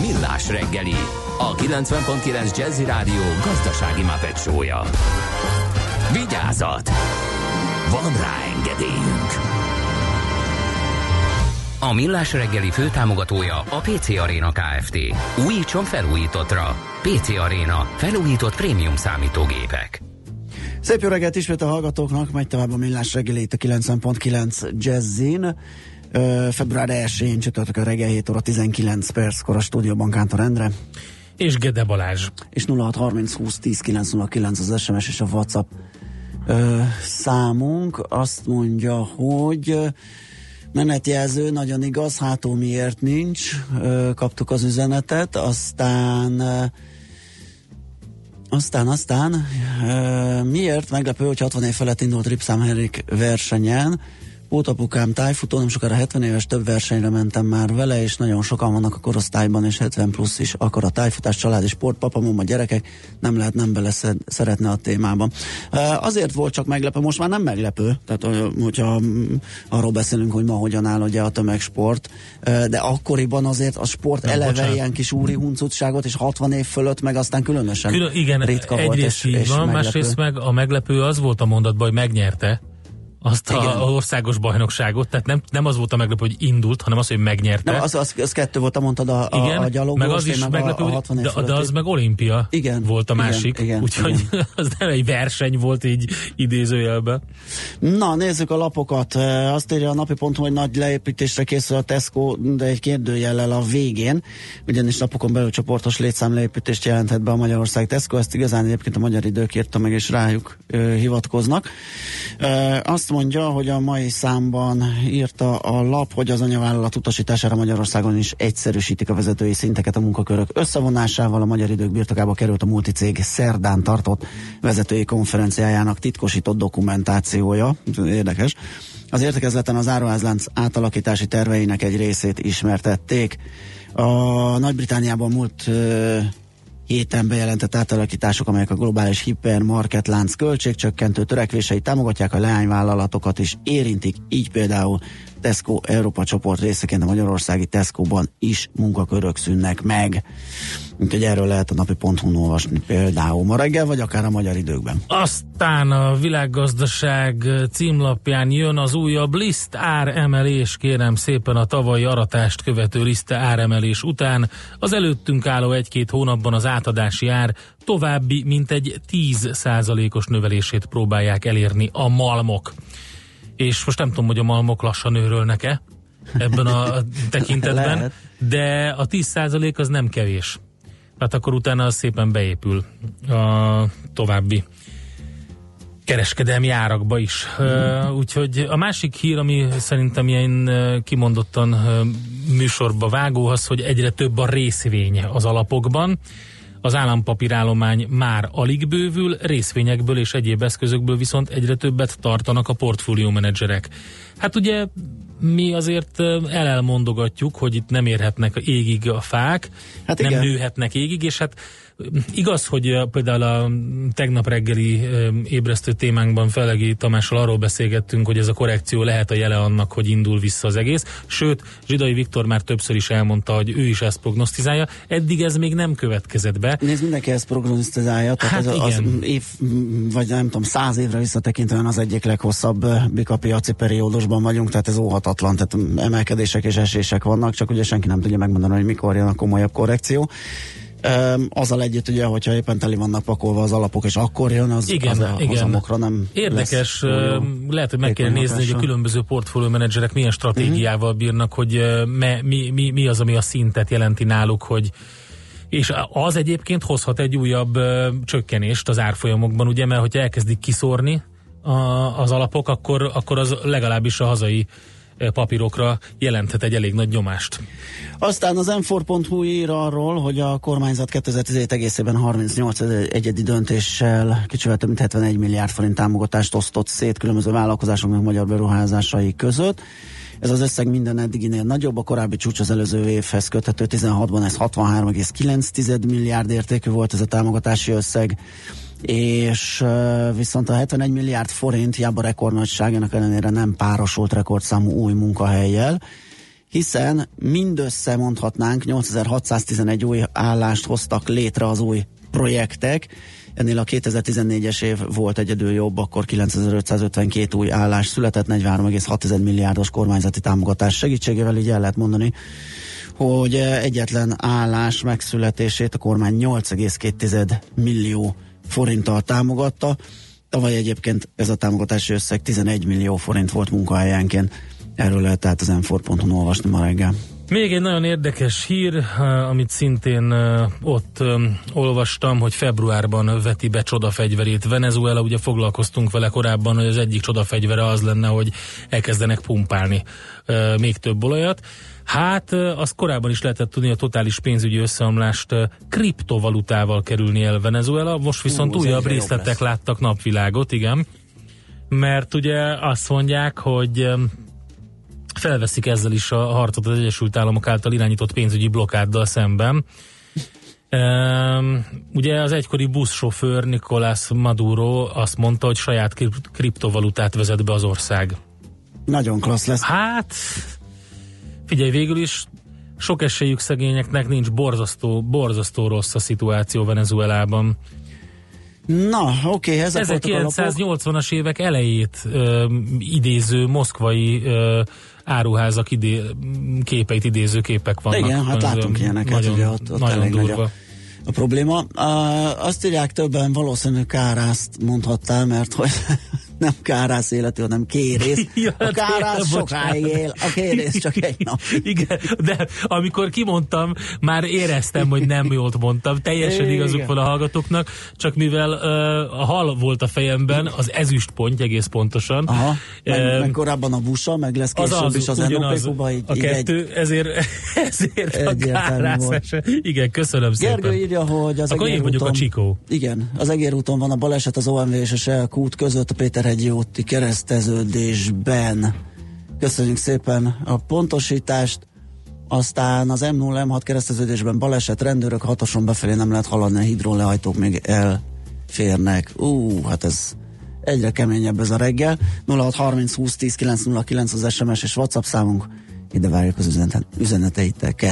Millás reggeli, a 90.9 Jazzy Rádió gazdasági mapetsója. Vigyázat! Van rá engedélyünk! A Millás reggeli főtámogatója a PC Arena Kft. Újítson felújítottra. PC Arena. Felújított prémium számítógépek. Szép jó reggelt ismét a hallgatóknak, megy tovább a millás reggeli itt a 90.9 Jazzin. Február 1-én csütörtök a reggel 7 óra 19 perckor a stúdióban Kántor Endre. És Gede Balázs. És 0630 20 10 909 az SMS és a WhatsApp ö, számunk. Azt mondja, hogy menetjelző, nagyon igaz, hátó miért nincs. Ö, kaptuk az üzenetet, aztán ö, aztán, aztán, ö, miért meglepő, hogy 60 év felett indult Ripszám Henrik versenyen, Pótapukám tájfutó, nem sokára 70 éves, több versenyre mentem már vele, és nagyon sokan vannak a korosztályban, és 70 plusz is akar a tájfutás, család és sport, papamom, a gyerekek, nem lehet nem bele szeretne a témába. Azért volt csak meglepő, most már nem meglepő, tehát hogyha arról beszélünk, hogy ma hogyan áll ugye a tömegsport, de akkoriban azért a sport Nem, eleve bocsánat. ilyen kis úri huncutságot, és 60 év fölött meg aztán különösen Külön, igen, ritka volt. egyrészt és, így és van, meglepő. másrészt meg a meglepő az volt a mondatban, hogy megnyerte azt Igen. a, országos bajnokságot, tehát nem, nem az volt a meglepő, hogy indult, hanem az, hogy megnyerte. Nem, az, az, az kettő volt, mondtad a, a, igen, a gyalogos, meg az is meg meglepő, a, a hogy 60 év de, de az meg olimpia Igen, volt a másik, igen, úgyhogy igen. az nem egy verseny volt így idézőjelben. Na, nézzük a lapokat. Azt írja a napi ponton, hogy nagy leépítésre készül a Tesco, de egy kérdőjellel a végén, ugyanis napokon belül csoportos létszámleépítést jelenthet be a Magyarország Tesco, ezt igazán egyébként a magyar idők írta meg, és rájuk ö, hivatkoznak. E, azt mondja, hogy a mai számban írta a lap, hogy az anyavállalat utasítására Magyarországon is egyszerűsítik a vezetői szinteket a munkakörök összevonásával. A magyar idők birtokába került a multicég szerdán tartott vezetői konferenciájának titkosított dokumentációja. Érdekes. Az értekezleten az áruházlánc átalakítási terveinek egy részét ismertették. A Nagy-Britániában múlt héten bejelentett átalakítások, amelyek a globális hipermarketlánc költségcsökkentő törekvéseit támogatják, a leányvállalatokat is érintik, így például Tesco Európa csoport részeként a magyarországi Tesco-ban is munkakörök szűnnek meg. Úgyhogy erről lehet a napi.hu olvasni például ma reggel, vagy akár a magyar időkben. Aztán a világgazdaság címlapján jön az újabb liszt áremelés, kérem szépen a tavalyi aratást követő liste áremelés után. Az előttünk álló egy-két hónapban az átadási ár további mintegy 10 százalékos növelését próbálják elérni a malmok. És most nem tudom, hogy a malmok lassan őrölnek-e ebben a tekintetben, Lehet. de a 10 százalék az nem kevés. Hát akkor utána az szépen beépül a további kereskedelmi árakba is. Uh, úgyhogy a másik hír, ami szerintem ilyen kimondottan műsorba vágó, az, hogy egyre több a részvény az alapokban. Az állampapírállomány már alig bővül, részvényekből és egyéb eszközökből viszont egyre többet tartanak a portfólió menedzserek. Hát ugye mi azért elelmondogatjuk, hogy itt nem érhetnek égig a fák, hát nem igen. nőhetnek égig, és hát Igaz, hogy például a tegnap reggeli ébresztő témánkban Felegi Tamással arról beszélgettünk, hogy ez a korrekció lehet a jele annak, hogy indul vissza az egész. Sőt, Zsidai Viktor már többször is elmondta, hogy ő is ezt prognosztizálja. Eddig ez még nem következett be. Nézd, mindenki ezt prognosztizálja. Tehát hát az, az év, vagy nem tudom, száz évre visszatekintően az egyik leghosszabb bikapiaci periódusban vagyunk, tehát ez óhatatlan. Tehát emelkedések és esések vannak, csak ugye senki nem tudja megmondani, hogy mikor jön a komolyabb korrekció azzal együtt ugye, hogyha éppen teli vannak pakolva az alapok, és akkor jön, az, igen, az igen. hozamokra nem Érdekes, lehet, hogy meg kell nézni, hogy a különböző portfólió menedzserek milyen stratégiával uh-huh. bírnak, hogy me, mi, mi, mi az, ami a szintet jelenti náluk, hogy és az egyébként hozhat egy újabb ö, csökkenést az árfolyamokban, ugye, mert hogyha elkezdik kiszórni a, az alapok, akkor, akkor az legalábbis a hazai papírokra jelenthet egy elég nagy nyomást. Aztán az m ír arról, hogy a kormányzat 2017 egészében 38 egyedi döntéssel kicsivel több mint 71 milliárd forint támogatást osztott szét különböző vállalkozásoknak magyar beruházásai között. Ez az összeg minden eddiginél nagyobb, a korábbi csúcs az előző évhez köthető 16-ban ez 63,9 milliárd értékű volt ez a támogatási összeg és viszont a 71 milliárd forint hiába rekordnagyságának ellenére nem párosult rekordszámú új munkahelyjel, hiszen mindössze mondhatnánk 8611 új állást hoztak létre az új projektek, ennél a 2014-es év volt egyedül jobb, akkor 9552 új állás született, 43,6 milliárdos kormányzati támogatás segítségével, így el lehet mondani, hogy egyetlen állás megszületését a kormány 8,2 millió forinttal támogatta. Tavaly egyébként ez a támogatási összeg 11 millió forint volt munkahelyenként. Erről lehet tehát az m olvasni ma reggel. Még egy nagyon érdekes hír, eh, amit szintén eh, ott eh, olvastam, hogy februárban veti be csodafegyverét Venezuela. Ugye foglalkoztunk vele korábban, hogy az egyik csodafegyvere az lenne, hogy elkezdenek pumpálni még több olajat. Hát, az korábban is lehetett tudni, a totális pénzügyi összeomlást kriptovalutával kerülni el Venezuela, most viszont Hú, újabb részletek láttak napvilágot, igen. Mert ugye azt mondják, hogy felveszik ezzel is a harcot az Egyesült Államok által irányított pénzügyi blokkáddal szemben. Um, ugye az egykori buszsofőr Nicolás Maduro azt mondta, hogy saját kriptovalutát vezet be az ország. Nagyon klassz lesz. Hát, Figyelj, végül is sok esélyük szegényeknek nincs borzasztó, borzasztó rossz a szituáció Venezuelában. Na, oké, okay, ez 1980-as évek elejét ö, idéző moszkvai ö, áruházak idé, képeit idéző képek vannak. Igen, hát látunk ilyeneket, nagyon, ugye ott, ott nagyon durva. Nagy a, a probléma. Uh, azt írják többen, valószínűleg kárászt mondhattál, mert hogy nem kárász életű, hanem kérész. ja, a kárász sokáig él, a kérész csak egy nap. Igen, de amikor kimondtam, már éreztem, hogy nem jól mondtam. Teljesen igazuk van a hallgatóknak, csak mivel uh, a hal volt a fejemben, az ezüst pont egész pontosan. Aha, meg, uh, meg korábban a busa, meg lesz később az az, is az így, A kettő, egy, ezért, ezért a kárász Igen, köszönöm Gergő szépen. írja, hogy az Akkor én vagyok a Csikó. Igen, az egérúton van a baleset az OMV és a Shell kút között a Péter Várhegyi úti kereszteződésben. Köszönjük szépen a pontosítást. Aztán az M0 M6 kereszteződésben baleset, rendőrök hatoson befelé nem lehet haladni, a hidrólehajtók még elférnek. Ú, hát ez egyre keményebb ez a reggel. 0630 20 10 909 az SMS és WhatsApp számunk. Ide várjuk az üzeneteitek.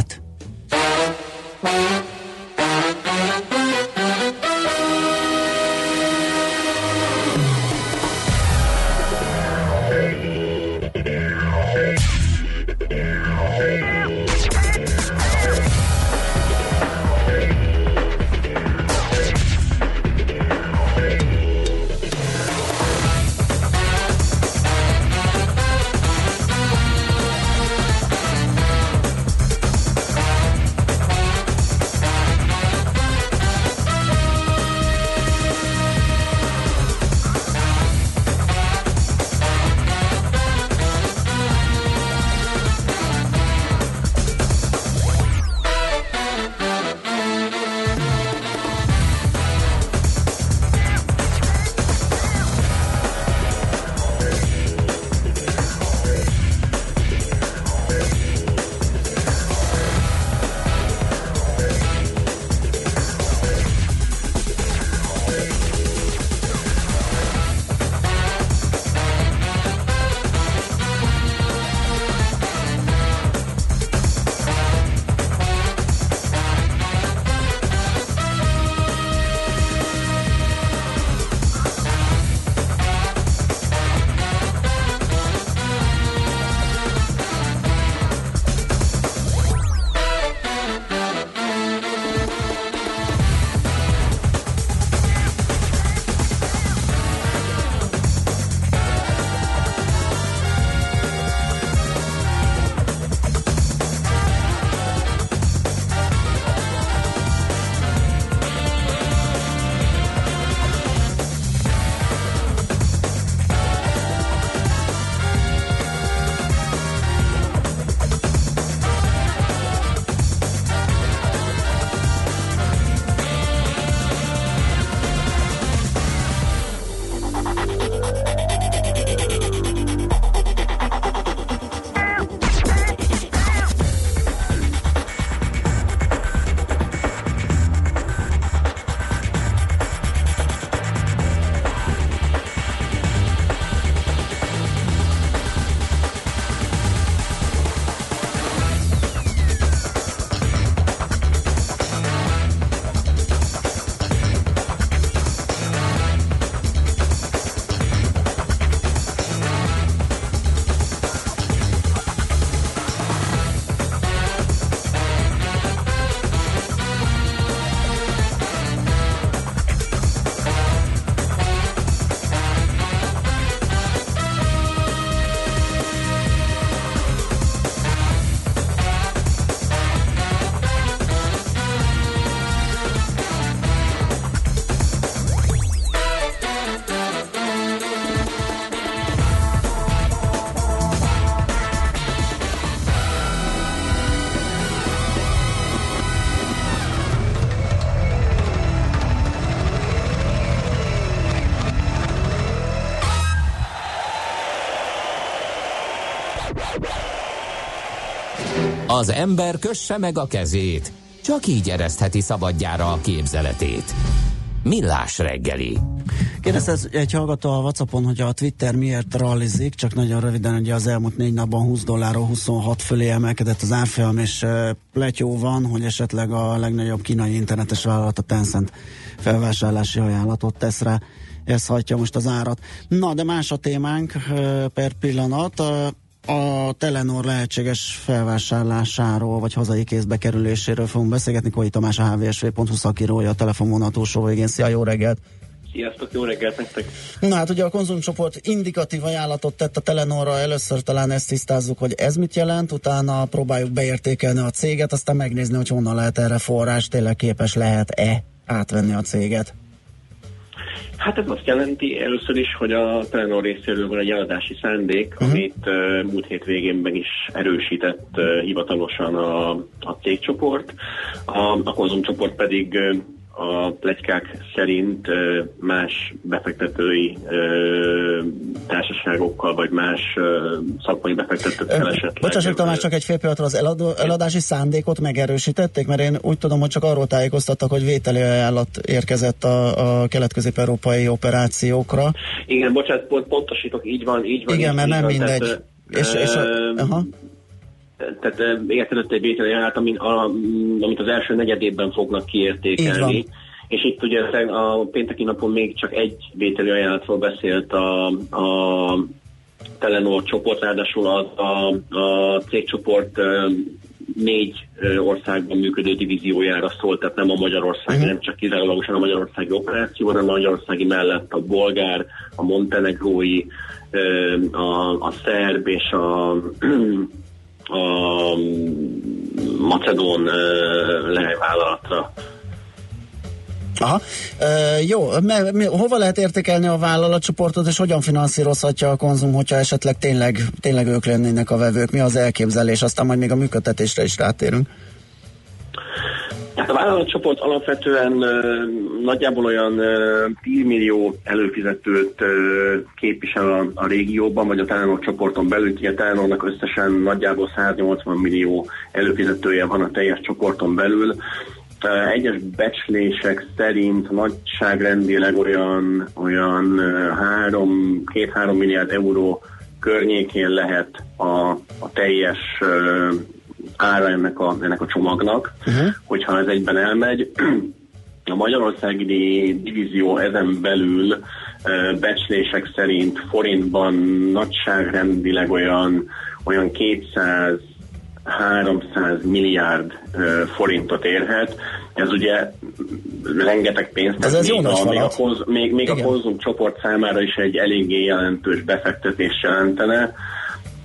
Az ember kösse meg a kezét, csak így eresztheti szabadjára a képzeletét. Millás reggeli. Kérdezte egy hallgató a Whatsappon, hogy a Twitter miért rallizik, csak nagyon röviden, hogy az elmúlt négy napban 20 dollárról 26 fölé emelkedett az árfolyam, és pletyó van, hogy esetleg a legnagyobb kínai internetes vállalat, a Tencent felvásárlási ajánlatot tesz rá. Ez hagyja most az árat. Na, de más a témánk per pillanat. A Telenor lehetséges felvásárlásáról, vagy hazai kézbe kerüléséről fogunk beszélgetni. Koi Tamás, a hvsv.hu szakírója, a telefonvonal túlsó végén. Szia, jó reggelt! Sziasztok, jó reggelt nektek! Na hát ugye a konzumcsoport indikatív ajánlatot tett a Telenorra, először talán ezt tisztázzuk, hogy ez mit jelent, utána próbáljuk beértékelni a céget, aztán megnézni, hogy honnan lehet erre forrás, tényleg képes lehet-e átvenni a céget. Hát ez azt jelenti először is, hogy a Telenor részéről van egy eladási szándék, uh-huh. amit uh, múlt hét végén meg is erősített uh, hivatalosan a, a cégcsoport. A, a konzumcsoport pedig uh, a plegykák szerint más befektetői társaságokkal, vagy más szakmai befektetőkkel esetleg. Bocsássak Tamás, csak egy fél pillanatra az eladó, eladási szándékot megerősítették, mert én úgy tudom, hogy csak arról tájékoztattak, hogy vételi ajánlat érkezett a, a kelet-közép-európai operációkra. Igen, bocsánat, pont, pontosítok, így van, így van. Igen, így, mert nem van, mindegy. Tehát, és, és a, aha tehát értelett egy vételi ajánlat, amit, amit az első negyedében fognak kiértékelni. És itt ugye a pénteki napon még csak egy vételi ajánlatról beszélt a, a Telenor csoport, ráadásul a, a, a cégcsoport négy országban működő divíziójára szólt, tehát nem a Magyarországi, uh-huh. nem csak kizárólagosan a magyarországi operáció, hanem a magyarországi mellett a bolgár, a montenegrói, a, a szerb és a a macedón lehelyvállalatra. Aha. E, jó, me, mi, hova lehet értékelni a vállalatcsoportot, és hogyan finanszírozhatja a konzum, hogyha esetleg tényleg, tényleg ők lennének a vevők? Mi az elképzelés? Aztán majd még a működtetésre is rátérünk. Hát a vállalatcsoport alapvetően nagyjából olyan uh, 10 millió előfizetőt képvisel a, a régióban, vagy a Telenor csoporton belül. Ugye a Telenornak összesen nagyjából 180 millió előfizetője van a teljes csoporton belül. Egyes becslések szerint nagyságrendileg olyan, olyan 2-3 milliárd euró környékén lehet a, a teljes ára ennek a, ennek a csomagnak, uh-huh. hogyha ez egyben elmegy. A Magyarországi divízió ezen belül becslések szerint forintban nagyságrendileg olyan, olyan 200 300 milliárd forintot érhet. Ez ugye rengeteg pénzt. Ez, ez még, a, még, a, konz, még, még a konzum csoport számára is egy eléggé jelentős befektetés jelentene.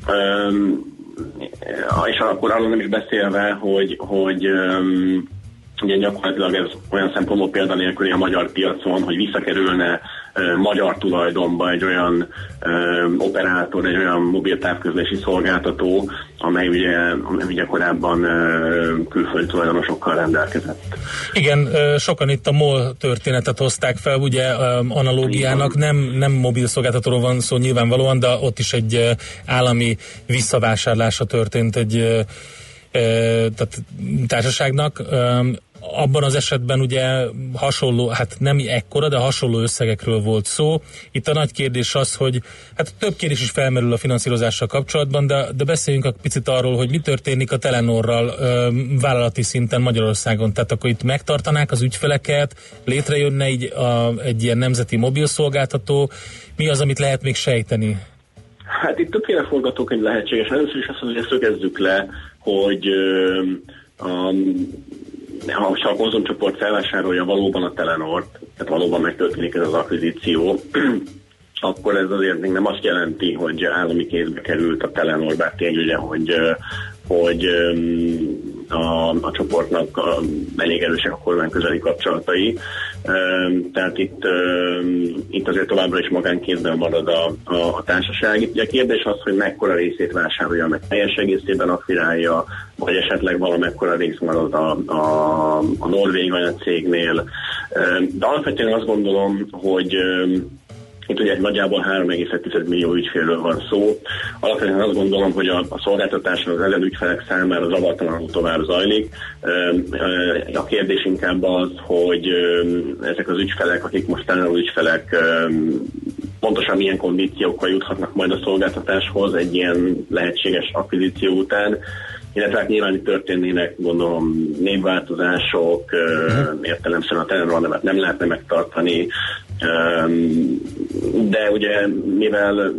Um, és akkor arról nem is beszélve, hogy, hogy um, ugye gyakorlatilag ez olyan szempontból példanélküli a magyar piacon, hogy visszakerülne magyar tulajdonba egy olyan uh, operátor, egy olyan mobil távközlési szolgáltató, amely ugye, amely ugye korábban uh, külföldi tulajdonosokkal rendelkezett. Igen, sokan itt a MOL történetet hozták fel, ugye analógiának. Nem, nem mobil szolgáltatóról van szó nyilvánvalóan, de ott is egy állami visszavásárlása történt egy tehát társaságnak abban az esetben ugye hasonló, hát nem ekkora, de hasonló összegekről volt szó. Itt a nagy kérdés az, hogy hát több kérdés is felmerül a finanszírozással kapcsolatban, de, de beszéljünk egy picit arról, hogy mi történik a Telenorral ö, vállalati szinten Magyarországon. Tehát akkor itt megtartanák az ügyfeleket, létrejönne így a, egy ilyen nemzeti mobilszolgáltató. Mi az, amit lehet még sejteni? Hát itt többféle forgatókönyv lehetséges. Először is azt mondja, hogy szögezzük le, hogy ö, a ha a konzumcsoport felvásárolja valóban a Telenort, tehát valóban megtörténik ez az akvizíció, akkor ez azért még nem azt jelenti, hogy állami kézbe került a Telenor, bár tény ugye, hogy, hogy a, a csoportnak a, elég erősek a kormány közeli kapcsolatai. Tehát itt, itt azért továbbra is magánkézben marad a, a, a társaság. Ugye a kérdés az, hogy mekkora részét vásárolja meg, teljes egészében akvirálja, vagy esetleg valamekkora rész marad a, a, a norvég cégnél. De alapvetően azt gondolom, hogy Itt ugye nagyjából 3,1 millió ügyfélről van szó. Alapvetően azt gondolom, hogy a, a szolgáltatáson az ezen ügyfelek számára zavartalanul tovább zajlik. A kérdés inkább az, hogy ezek az ügyfelek, akik most talán ügyfelek pontosan milyen kondíciókkal juthatnak majd a szolgáltatáshoz egy ilyen lehetséges akvizíció után, illetve hát nyilván itt történnének, gondolom, névváltozások, uh-huh. értelemszerűen a Telenor nevet nem lehetne megtartani, de ugye mivel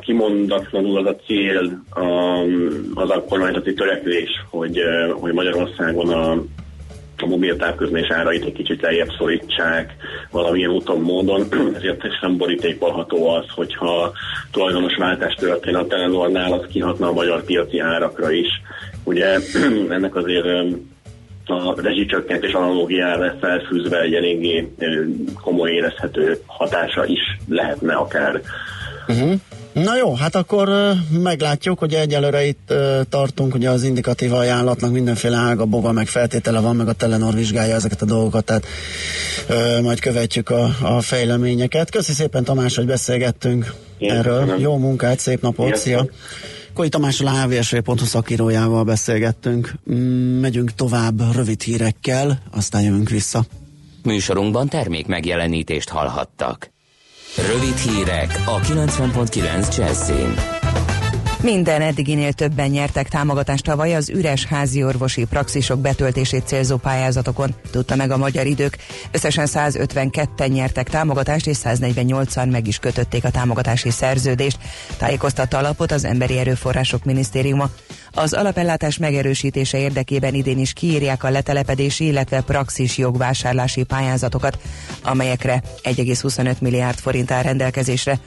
kimondatlanul az a cél az a kormányzati törekvés, hogy, hogy Magyarországon a a mobil távközlés árait egy kicsit lejjebb szorítsák valamilyen úton, módon, ezért is nem borítékolható az, hogyha tulajdonos váltás történ a Telenornál, az kihatna a magyar piaci árakra is. Ugye ennek azért a rezsicsökkentés analógiára felfűzve egy eléggé komoly érezhető hatása is lehetne akár. Uh-huh. Na jó, hát akkor meglátjuk, hogy egyelőre itt tartunk, ugye az indikatív ajánlatnak mindenféle ága, boga, meg feltétele van, meg a Telenor vizsgálja ezeket a dolgokat, tehát majd követjük a, a fejleményeket. Köszi szépen Tamás, hogy beszélgettünk Én erről. Köszönöm. Jó munkát, szép napot, Igen. szia! Koi Tamással a hvsv.hu szakírójával beszélgettünk. Mm, megyünk tovább rövid hírekkel, aztán jövünk vissza. Műsorunkban termék megjelenítést hallhattak. Rövid hírek a 90.9 Jazzin. Minden eddiginél többen nyertek támogatást tavaly az üres házi orvosi praxisok betöltését célzó pályázatokon, tudta meg a magyar idők. Összesen 152-en nyertek támogatást, és 148-an meg is kötötték a támogatási szerződést, tájékoztatta alapot az Emberi Erőforrások Minisztériuma. Az alapellátás megerősítése érdekében idén is kiírják a letelepedési, illetve praxis jogvásárlási pályázatokat, amelyekre 1,25 milliárd forint áll rendelkezésre.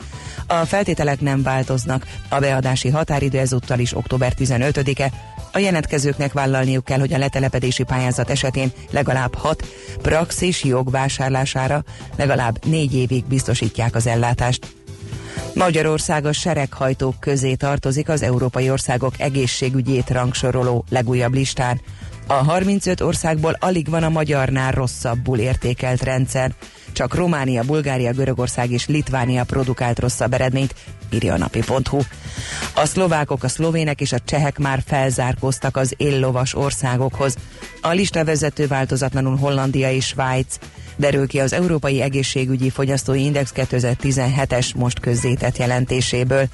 A feltételek nem változnak, a beadási határidő ezúttal is október 15-e, a jelentkezőknek vállalniuk kell, hogy a letelepedési pályázat esetén legalább 6 praxis jogvásárlására legalább 4 évig biztosítják az ellátást. Magyarország a sereghajtók közé tartozik az európai országok egészségügyét rangsoroló legújabb listán. A 35 országból alig van a magyarnál rosszabbul értékelt rendszer. Csak Románia, Bulgária, Görögország és Litvánia produkált rosszabb eredményt, írja a napi.hu. A szlovákok, a szlovének és a csehek már felzárkoztak az éllovas országokhoz. A lista vezető változatlanul Hollandia és Svájc derül ki az Európai Egészségügyi Fogyasztói Index 2017-es most közzétett jelentéséből.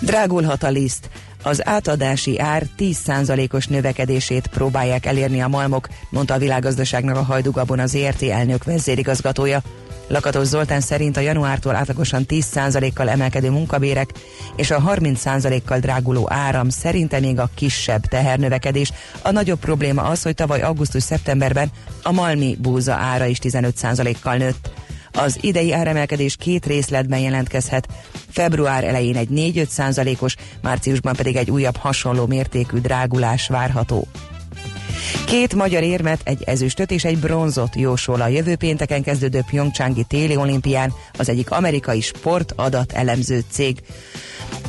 Drágulhat a liszt. Az átadási ár 10%-os növekedését próbálják elérni a malmok, mondta a világgazdaságnak a Hajdugabon az ERT elnök vezérigazgatója. Lakatos Zoltán szerint a januártól átlagosan 10%-kal emelkedő munkabérek és a 30%-kal dráguló áram szerinte még a kisebb tehernövekedés. A nagyobb probléma az, hogy tavaly augusztus-szeptemberben a malmi búza ára is 15%-kal nőtt. Az idei áremelkedés két részletben jelentkezhet. Február elején egy 4-5 százalékos, márciusban pedig egy újabb hasonló mértékű drágulás várható. Két magyar érmet, egy ezüstöt és egy bronzot jósol a jövő pénteken kezdődő Pyeongchangi téli olimpián az egyik amerikai sportadat elemző cég.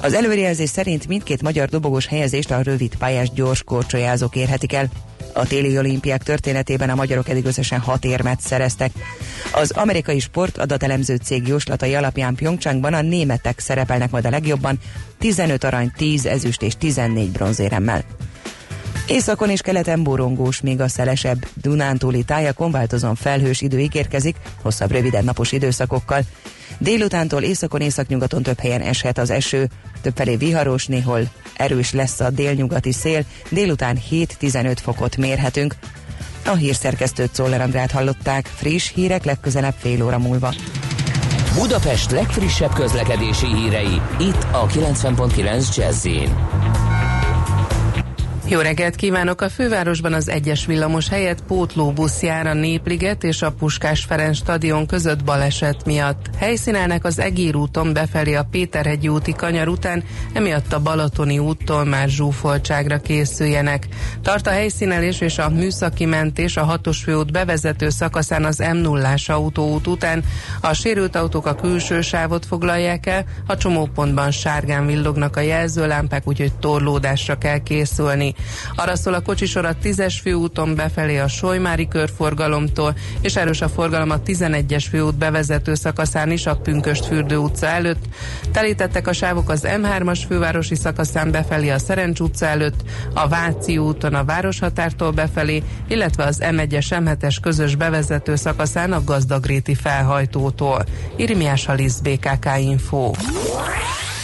Az előrejelzés szerint mindkét magyar dobogós helyezést a rövid pályás gyors korcsolyázók érhetik el. A téli olimpiák történetében a magyarok eddig összesen hat érmet szereztek. Az amerikai sportadatelemző cég jóslatai alapján Pyeongchangban a németek szerepelnek majd a legjobban, 15 arany, 10 ezüst és 14 bronzéremmel. Északon és keleten borongós, még a szelesebb Dunántúli tájakon változóan felhős idő ígérkezik, hosszabb rövidebb napos időszakokkal. Délutántól északon északnyugaton több helyen eshet az eső, többfelé viharos, néhol erős lesz a délnyugati szél, délután 7-15 fokot mérhetünk. A hírszerkesztőt Czoller Andrát hallották, friss hírek legközelebb fél óra múlva. Budapest legfrissebb közlekedési hírei, itt a 90.9 jazz jó reggelt kívánok! A fővárosban az egyes villamos helyett pótlóbusz jár a Népliget és a Puskás Ferenc stadion között baleset miatt. Helyszínelnek az Egér úton befelé a Péterhegyi úti kanyar után, emiatt a Balatoni úttól már zsúfoltságra készüljenek. Tart a helyszínelés és a műszaki mentés a hatos főút bevezető szakaszán az m 0 autóút után. A sérült autók a külső sávot foglalják el, a csomópontban sárgán villognak a jelzőlámpák, úgyhogy torlódásra kell készülni. Arra szól a kocsisor a 10-es főúton befelé a Solymári körforgalomtól, és erős a forgalom a 11-es főút bevezető szakaszán is a Pünköst fürdő utca előtt. Telítettek a sávok az M3-as fővárosi szakaszán befelé a Szerencs utca előtt, a Váci úton a Városhatártól befelé, illetve az M1-es M7-es közös bevezető szakaszán a Gazdagréti felhajtótól. Irmiás Alisz BKK Info.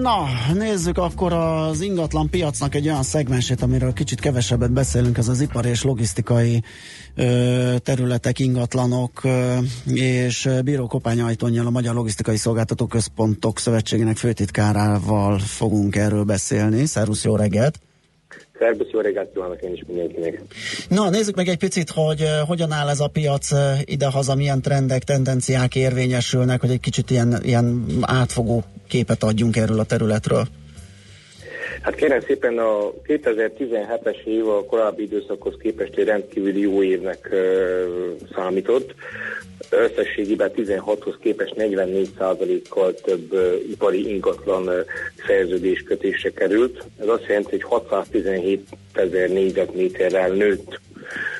Na, nézzük akkor az ingatlan piacnak egy olyan szegmensét, amiről kicsit kevesebbet beszélünk, ez az ipari és logisztikai ö, területek, ingatlanok, ö, és Bíró Kopány Ajtonnyal, a Magyar Logisztikai Szolgáltató Központok Szövetségének főtitkárával fogunk erről beszélni. Szervusz, jó reggelt! Szerbusz, jó reggelt kívánok én is mindenkinek. Na, nézzük meg egy picit, hogy uh, hogyan áll ez a piac uh, idehaza, milyen trendek, tendenciák érvényesülnek, hogy egy kicsit ilyen, ilyen átfogó képet adjunk erről a területről. Hát kérem szépen a 2017-es év a korábbi időszakhoz képest egy rendkívüli jó évnek uh, számított. Összességében 16-hoz képest 44%-kal több uh, ipari ingatlan uh, szerződés kötésre került. Ez azt jelenti, hogy 617 ezer négyzetméterrel nőtt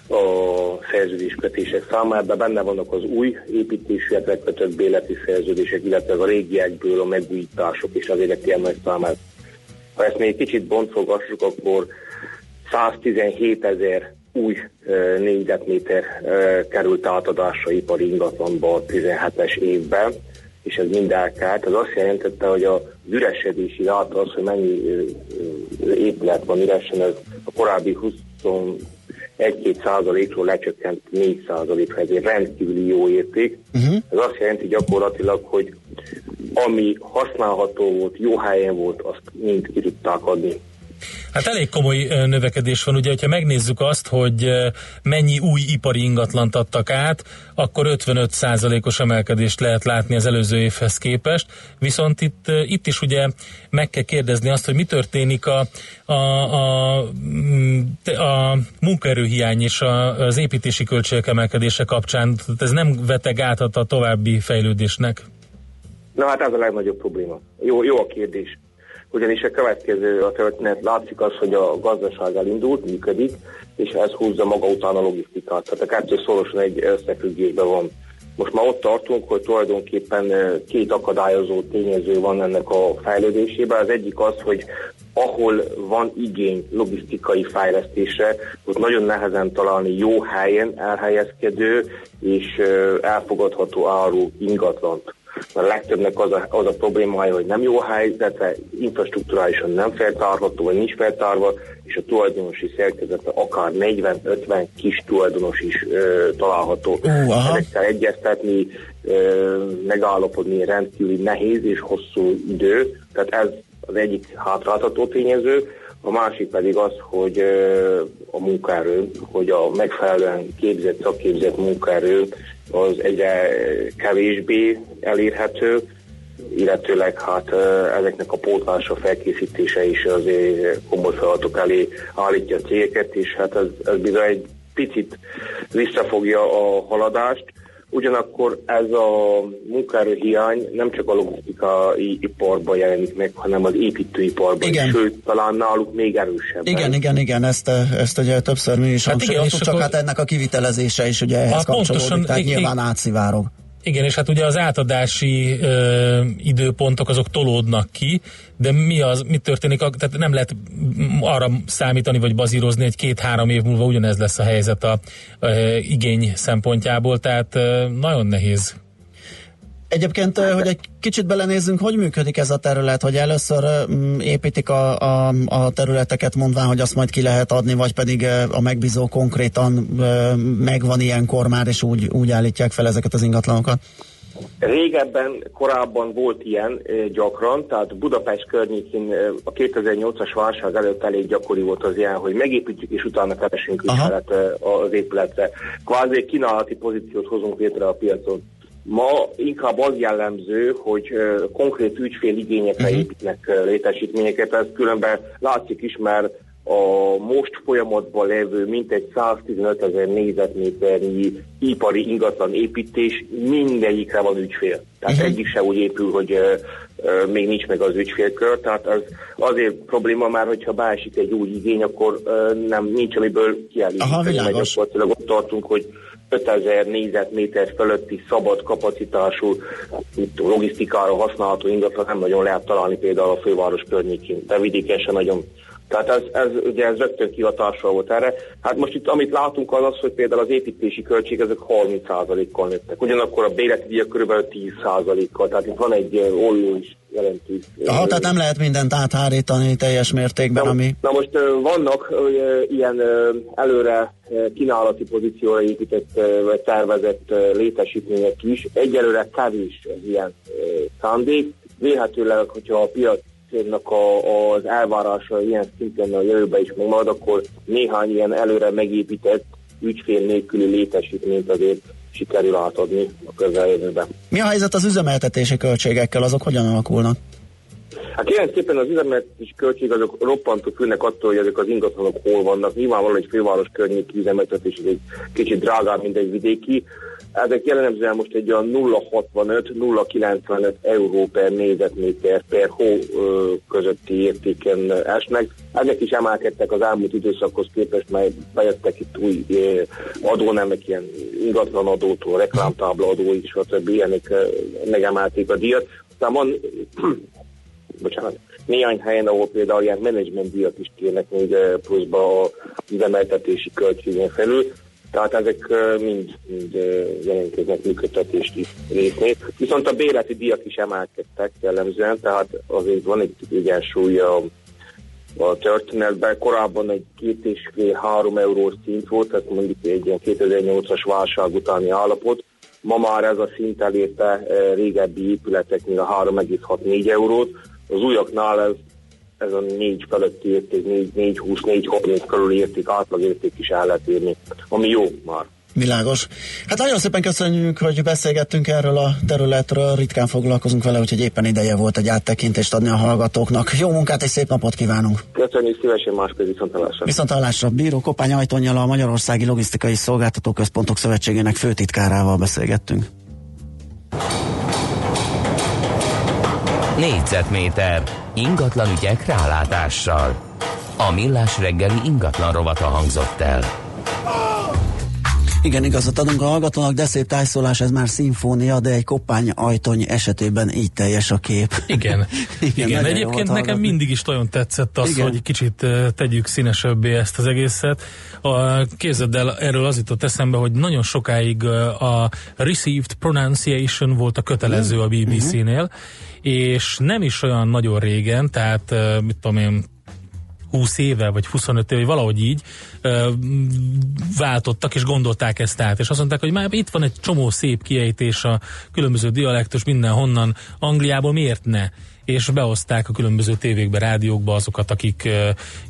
a szerződéskötések számára, de benne vannak az új építésűekre kötött béleti szerződések, illetve a régiekből a megújítások és az egyetemek számára. Ha ezt még kicsit bontfogassuk, akkor 117 ezer új négyzetméter került átadásra ipari ingatlanba a 17-es évben, és ez mind elkárt. Az azt jelentette, hogy a üresedési ráta az, hogy mennyi épület van üresen, ez a korábbi 21-2 százalékról lecsökkent 4 százalékra, ez egy rendkívüli jó érték. Uh-huh. Ez azt jelenti gyakorlatilag, hogy ami használható volt, jó helyen volt, azt mind ki tudták adni Hát elég komoly növekedés van, ugye, hogyha megnézzük azt, hogy mennyi új ipari ingatlant adtak át, akkor 55%-os emelkedést lehet látni az előző évhez képest, viszont itt, itt is ugye meg kell kérdezni azt, hogy mi történik a, a, a, a munkaerőhiány és a, az építési költségek emelkedése kapcsán, ez nem veteg át a további fejlődésnek? Na hát ez a legnagyobb probléma. Jó, jó a kérdés ugyanis a következő a történet látszik az, hogy a gazdaság elindult, működik, és ez húzza maga után a logisztikát. Tehát a kettő szorosan egy összefüggésben van. Most már ott tartunk, hogy tulajdonképpen két akadályozó tényező van ennek a fejlődésében. Az egyik az, hogy ahol van igény logisztikai fejlesztésre, ott nagyon nehezen találni jó helyen elhelyezkedő és elfogadható áru ingatlant mert a legtöbbnek az a, az a problémája, hogy nem jó helyzetre, infrastruktúrálisan nem feltárható, vagy nincs feltárva, és a tulajdonosi szerkezete akár 40-50 kis tulajdonos is ö, található. Uh, Ezekkel egyeztetni, ö, megállapodni rendkívül nehéz és hosszú idő, tehát ez az egyik hátráltató tényező. A másik pedig az, hogy ö, a munkaerő, hogy a megfelelően képzett, szakképzett munkaerő az egyre kevésbé elérhető, illetőleg hát ezeknek a pótlása, felkészítése is azért komoly feladatok elé állítja a cégeket, és hát ez, ez bizony egy picit visszafogja a haladást. Ugyanakkor ez a munkaerőhiány nem csak a logisztikai iparban jelenik meg, hanem az építőiparban igen. is, sőt, talán náluk még erősebb. Igen, igen, igen, ezt, ezt ugye többször mi is hát hangsúlyoztuk, csak hát ennek a kivitelezése is ugye ehhez hát kapcsolódik, pontosan, tehát nyilván átszivárog. Igen, és hát ugye az átadási ö, időpontok azok tolódnak ki, de mi az, mi történik, tehát nem lehet arra számítani vagy bazírozni, hogy két-három év múlva ugyanez lesz a helyzet a, a igény szempontjából, tehát ö, nagyon nehéz Egyébként, hogy egy kicsit belenézzünk, hogy működik ez a terület, hogy először építik a, a, a területeket mondván, hogy azt majd ki lehet adni, vagy pedig a megbízó konkrétan megvan ilyenkor már, és úgy, úgy állítják fel ezeket az ingatlanokat? Régebben, korábban volt ilyen gyakran, tehát Budapest környékén a 2008-as válság előtt elég gyakori volt az ilyen, hogy megépítjük és utána keresünk ügyfelet az épületre. Kvázi kínálati pozíciót hozunk létre a piacon. Ma inkább az jellemző, hogy konkrét ügyféligényekre uh-huh. építnek uh, létesítményeket, ez különben látszik is, mert a most folyamatban lévő mintegy 115 ezer négyzetméternyi ipari ingatlan építés mindegyikre van ügyfél. Tehát uh-huh. egyik se úgy épül, hogy uh, még nincs meg az ügyfélkör, tehát az azért probléma már, hogyha beesik egy új igény, akkor uh, nem nincs amiből kiállítani. Aha, világos. Ott tartunk, hogy 5000 négyzetméter fölötti szabad kapacitású logisztikára használható ingatlan nem nagyon lehet találni például a főváros környékén, de vidéken sem nagyon. Tehát ez, ez, ugye ez rögtön kihatással volt erre. Hát most itt amit látunk az az, hogy például az építési költség ezek 30%-kal nőttek. Ugyanakkor a bérleti díjak kb. 10%-kal, tehát itt van egy olló is jelentős. Aha, tehát nem lehet mindent áthárítani teljes mértékben, na, ami... Na most vannak ilyen előre kínálati pozícióra épített vagy tervezett létesítmények is. Egyelőre kevés az ilyen szándék. Vélhetőleg, hogyha a piac a, az elvárása ilyen szinten a jövőben is megmarad, akkor néhány ilyen előre megépített ügyfél nélküli létesítményt azért sikerül átadni a közeljövőben. Mi a helyzet az üzemeltetési költségekkel, azok hogyan alakulnak? Hát kérem szépen az üzemeltetési költség azok roppantó főnek attól, hogy ezek az ingatlanok hol vannak. Nyilvánvalóan egy főváros környéki üzemeltetés egy kicsit drágább, mint egy vidéki. Ezek jellemzően most egy olyan 0,65-0,95 euró per négyzetméter per hó közötti értéken esnek. Ezek is emelkedtek az elmúlt időszakhoz képest, mert bejöttek itt új ö, adónemek, ilyen ingatlan adótól, reklámtábla adóig, stb. Ilyenek megemelték a díjat. Aztán van, bocsánat, néhány helyen, ahol például ilyen menedzsment díjat is kérnek még pluszba a üzemeltetési költségén felül. Tehát ezek mind, mind jelentkeznek működtetés részét. Viszont a bérleti díjak is emelkedtek jellemzően, tehát azért van egy egyensúly a, a történetben. Korábban egy két és fél három eurós szint volt, tehát mondjuk egy ilyen 2008-as válság utáni állapot. Ma már ez a szint elérte régebbi épületeknél a 3,64 eurót. Az újaknál ez ez a négy feletti érték, négy, négy 20, négy 30 körül érték, átlag érték is el lehet érni, ami jó már. Világos. Hát nagyon szépen köszönjük, hogy beszélgettünk erről a területről, ritkán foglalkozunk vele, úgyhogy éppen ideje volt egy áttekintést adni a hallgatóknak. Jó munkát és szép napot kívánunk! Köszönjük szívesen máskor viszontalásra. Viszontalásra Bíró Kopány Ajtonnyal a Magyarországi Logisztikai Szolgáltató Központok Szövetségének főtitkárával beszélgettünk. Négyzetméter ingatlan ügyek rálátással. A millás reggeli ingatlan rovata hangzott el. Igen, igazat adunk a hallgatónak, de szép tájszólás, ez már szimfónia, de egy koppány ajtony esetében így teljes a kép. Igen. Igen, jó egyébként nekem hallgatni. mindig is nagyon tetszett az, Igen. hogy kicsit tegyük színesebbé ezt az egészet. A, képzeld el, erről az jutott eszembe, hogy nagyon sokáig a received pronunciation volt a kötelező a BBC-nél, és nem is olyan nagyon régen, tehát eh, mit tudom én, 20 éve, vagy 25 éve, vagy valahogy így ö, váltottak, és gondolták ezt át, és azt mondták, hogy már itt van egy csomó szép kiejtés a különböző dialektus mindenhonnan, Angliából miért ne? És behozták a különböző tévékbe, rádiókba azokat, akik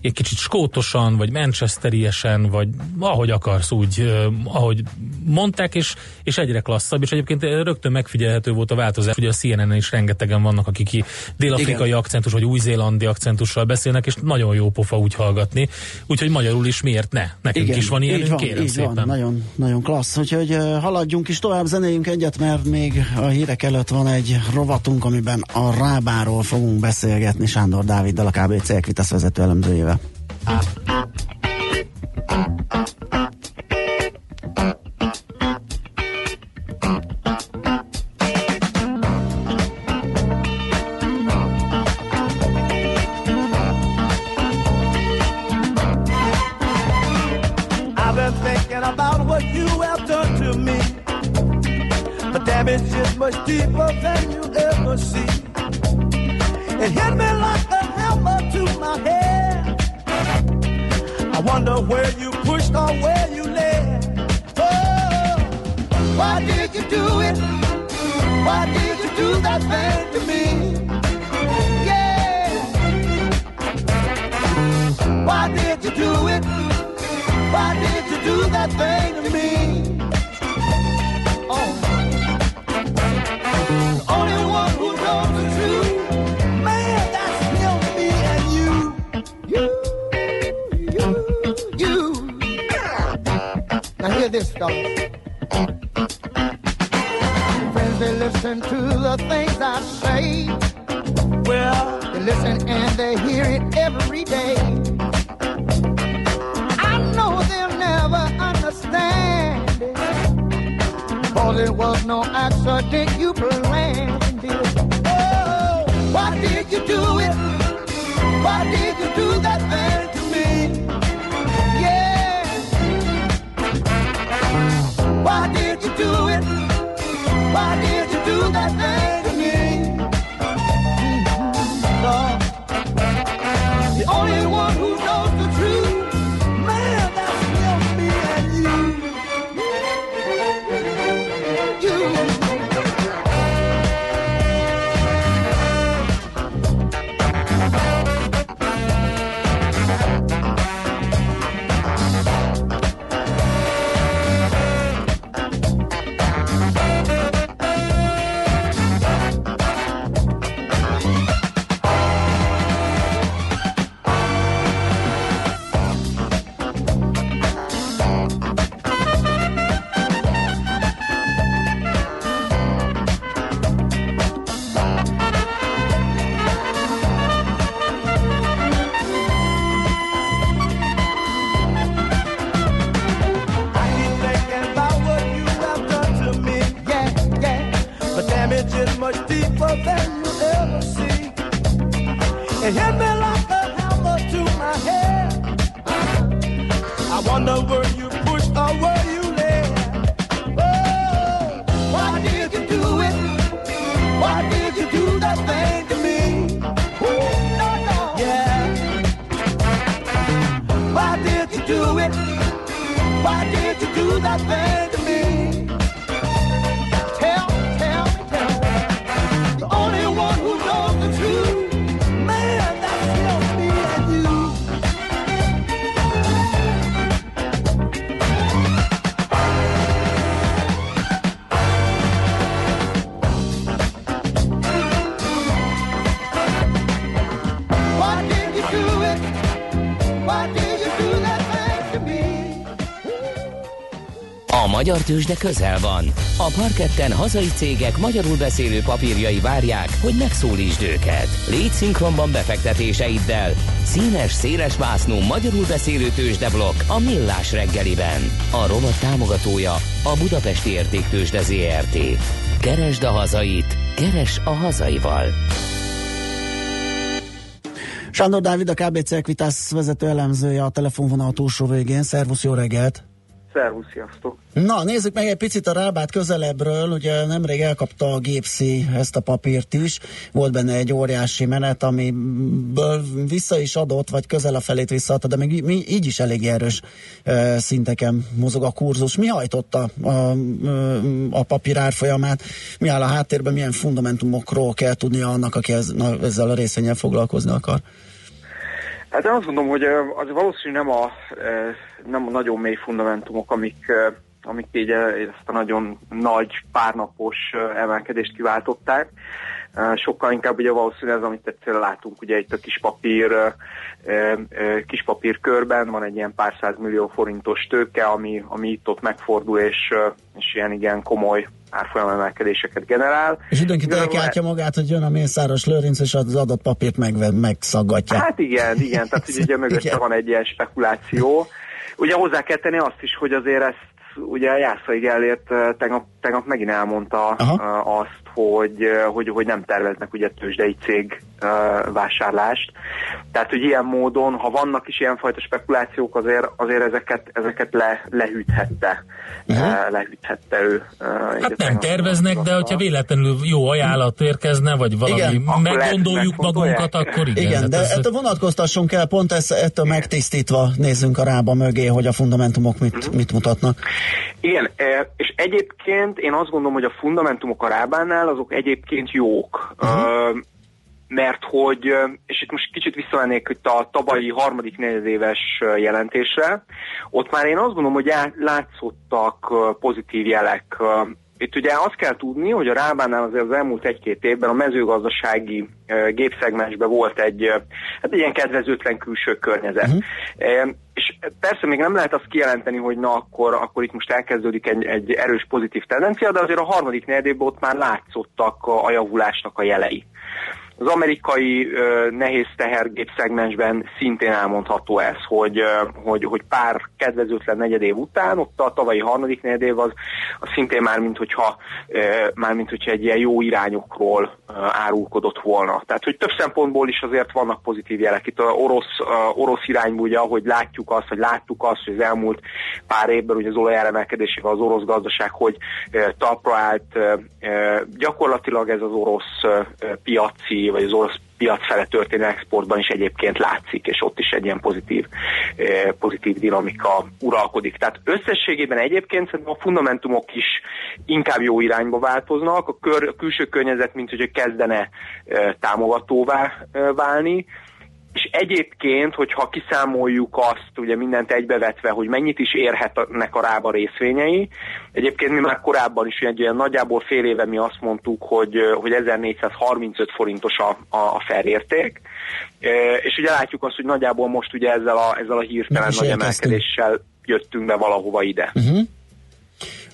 egy kicsit skótosan, vagy manchesteriesen, vagy ahogy akarsz, úgy, ahogy mondták, és, és egyre klasszabb, és egyébként rögtön megfigyelhető volt a változás, ugye a CNN-en is rengetegen vannak, akik ki dél-afrikai Igen. akcentus, vagy új-zélandi akcentussal beszélnek, és nagyon jó pofa úgy hallgatni, úgyhogy magyarul is miért ne? Nekünk is van ilyenünk, van, kérem így szépen. Van, nagyon, nagyon klassz. Úgyhogy haladjunk is tovább, zenéljünk egyet, mert még a hírek előtt van egy rovatunk, amiben a Rábáról fogunk beszélgetni Sándor Dáviddal, a KBC Equitas vezető elemzőjével. Deeper than you ever see. It hit me like a hammer to my head. I wonder where you pushed or where you led. Oh, why did you do it? Why did you do that thing to me? Yeah. Why did you do it? Why did you do that thing to me? Now hear this, fellas. Friends, they listen to the things I say. Well, they listen and they hear it every day. I know they'll never understand it. Cause it was no accident you planned it. Oh, why did you do it? Why did you do that thing Why did you do it? Why did you do that thing magyar tőzsde közel van. A parketten hazai cégek magyarul beszélő papírjai várják, hogy megszólítsd őket. Légy szinkronban befektetéseiddel. Színes, széles vásznú magyarul beszélő tőzsdeblokk a Millás reggeliben. A rovat támogatója a Budapesti Értéktőzsde ZRT. Keresd a hazait, keres a hazaival. Sándor Dávid, a KBC Equitas vezető elemzője a telefonvonal túlsó végén. Szervusz, jó reggelt! Szervusz, sziasztok! Na, nézzük meg egy picit a rábát közelebbről. Ugye nemrég elkapta a gépszi ezt a papírt is. Volt benne egy óriási menet, amiből vissza is adott, vagy közel a felét visszaadta, de még mi, így is elég erős e, szinteken mozog a kurzus. Mi hajtotta a, a papír árfolyamát? Mi áll a háttérben, milyen fundamentumokról kell tudnia annak, aki ez, na, ezzel a részvényel foglalkozni akar? Hát én azt gondolom, hogy az valószínűleg nem a, nem a nagyon mély fundamentumok, amik, amik így ezt a nagyon nagy párnapos emelkedést kiváltották. Sokkal inkább ugye valószínűleg ez, amit egyszerűen látunk, ugye itt a kis papír, kis papír körben van egy ilyen pár millió forintos tőke, ami, ami itt-ott megfordul, és, és ilyen igen komoly árfolyamemelkedéseket generál. És időnként elkátja magát, hogy jön a Mészáros Lőrinc, és az adott papírt meg, megszaggatja. Hát igen, igen, tehát hogy ugye mögötte van egy ilyen spekuláció. Ugye hozzá kell tenni azt is, hogy azért ezt ugye Jászai Gellért tegnap, tegnap megint elmondta Aha. azt, hogy, hogy, hogy nem terveznek ugye tőzsdei cég vásárlást. Tehát, hogy ilyen módon, ha vannak is ilyenfajta spekulációk, azért, azért ezeket, ezeket le, lehűthette, uh-huh. uh, lehűthette ő. Hát nem terveznek, de hogyha véletlenül jó ajánlat érkezne, vagy valami igen, meggondoljuk magunkat, akkor igen. Igen, hát de ez... ettől vonatkoztassunk el, pont ezt, ettől megtisztítva nézzünk a rába mögé, hogy a fundamentumok mit, uh-huh. mit mutatnak. Igen, és egyébként én azt gondolom, hogy a fundamentumok a rábánál azok egyébként jók. Uh-huh. Mert hogy, és itt most kicsit visszamennék itt a tavalyi harmadik negyedéves jelentésre, ott már én azt gondolom, hogy látszottak pozitív jelek itt ugye azt kell tudni, hogy a Rábánál azért az elmúlt egy-két évben a mezőgazdasági gépszegmensben volt egy, hát egy ilyen kedvezőtlen külső környezet. Uh-huh. És persze még nem lehet azt kijelenteni, hogy na akkor, akkor itt most elkezdődik egy, egy erős pozitív tendencia, de azért a harmadik negyedében ott már látszottak a, a javulásnak a jelei. Az amerikai uh, nehéz tehergép szegmensben szintén elmondható ez, hogy, hogy, hogy pár kedvezőtlen negyedév után, ott a tavalyi harmadik negyedév az, az szintén már mint hogyha, uh, már mint hogyha egy ilyen jó irányokról uh, árulkodott volna. Tehát, hogy több szempontból is azért vannak pozitív jelek. Itt a orosz, orosz irányból ugye, ahogy látjuk azt, vagy láttuk azt, hogy az elmúlt pár évben ugye az olajáremelkedésével az orosz gazdaság, hogy uh, talpra állt, gyakorlatilag ez az orosz piaci vagy az orosz piac fele történő exportban is egyébként látszik, és ott is egy ilyen pozitív, eh, pozitív dinamika uralkodik. Tehát összességében egyébként szerintem a fundamentumok is inkább jó irányba változnak, a, kör, a külső környezet, mint hogy kezdene eh, támogatóvá eh, válni, és egyébként, hogyha kiszámoljuk azt, ugye mindent egybevetve, hogy mennyit is érhetnek a rába részvényei, egyébként mi már korábban is egy olyan nagyjából fél éve mi azt mondtuk, hogy, hogy 1435 forintos a, a, a felérték, és ugye látjuk azt, hogy nagyjából most ugye ezzel a, ezzel a hirtelen nagy emelkedéssel jöttünk be valahova ide. Uh-huh.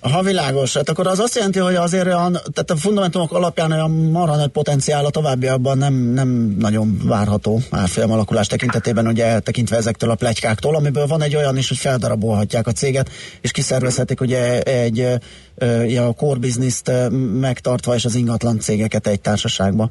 Ha világos, hát akkor az azt jelenti, hogy azért olyan, tehát a fundamentumok alapján olyan marha nagy potenciál a továbbiakban nem, nem nagyon várható árfolyam alakulás tekintetében, ugye tekintve ezektől a plegykáktól, amiből van egy olyan is, hogy feldarabolhatják a céget, és kiszervezhetik ugye egy a core business-t megtartva, és az ingatlan cégeket egy társaságba.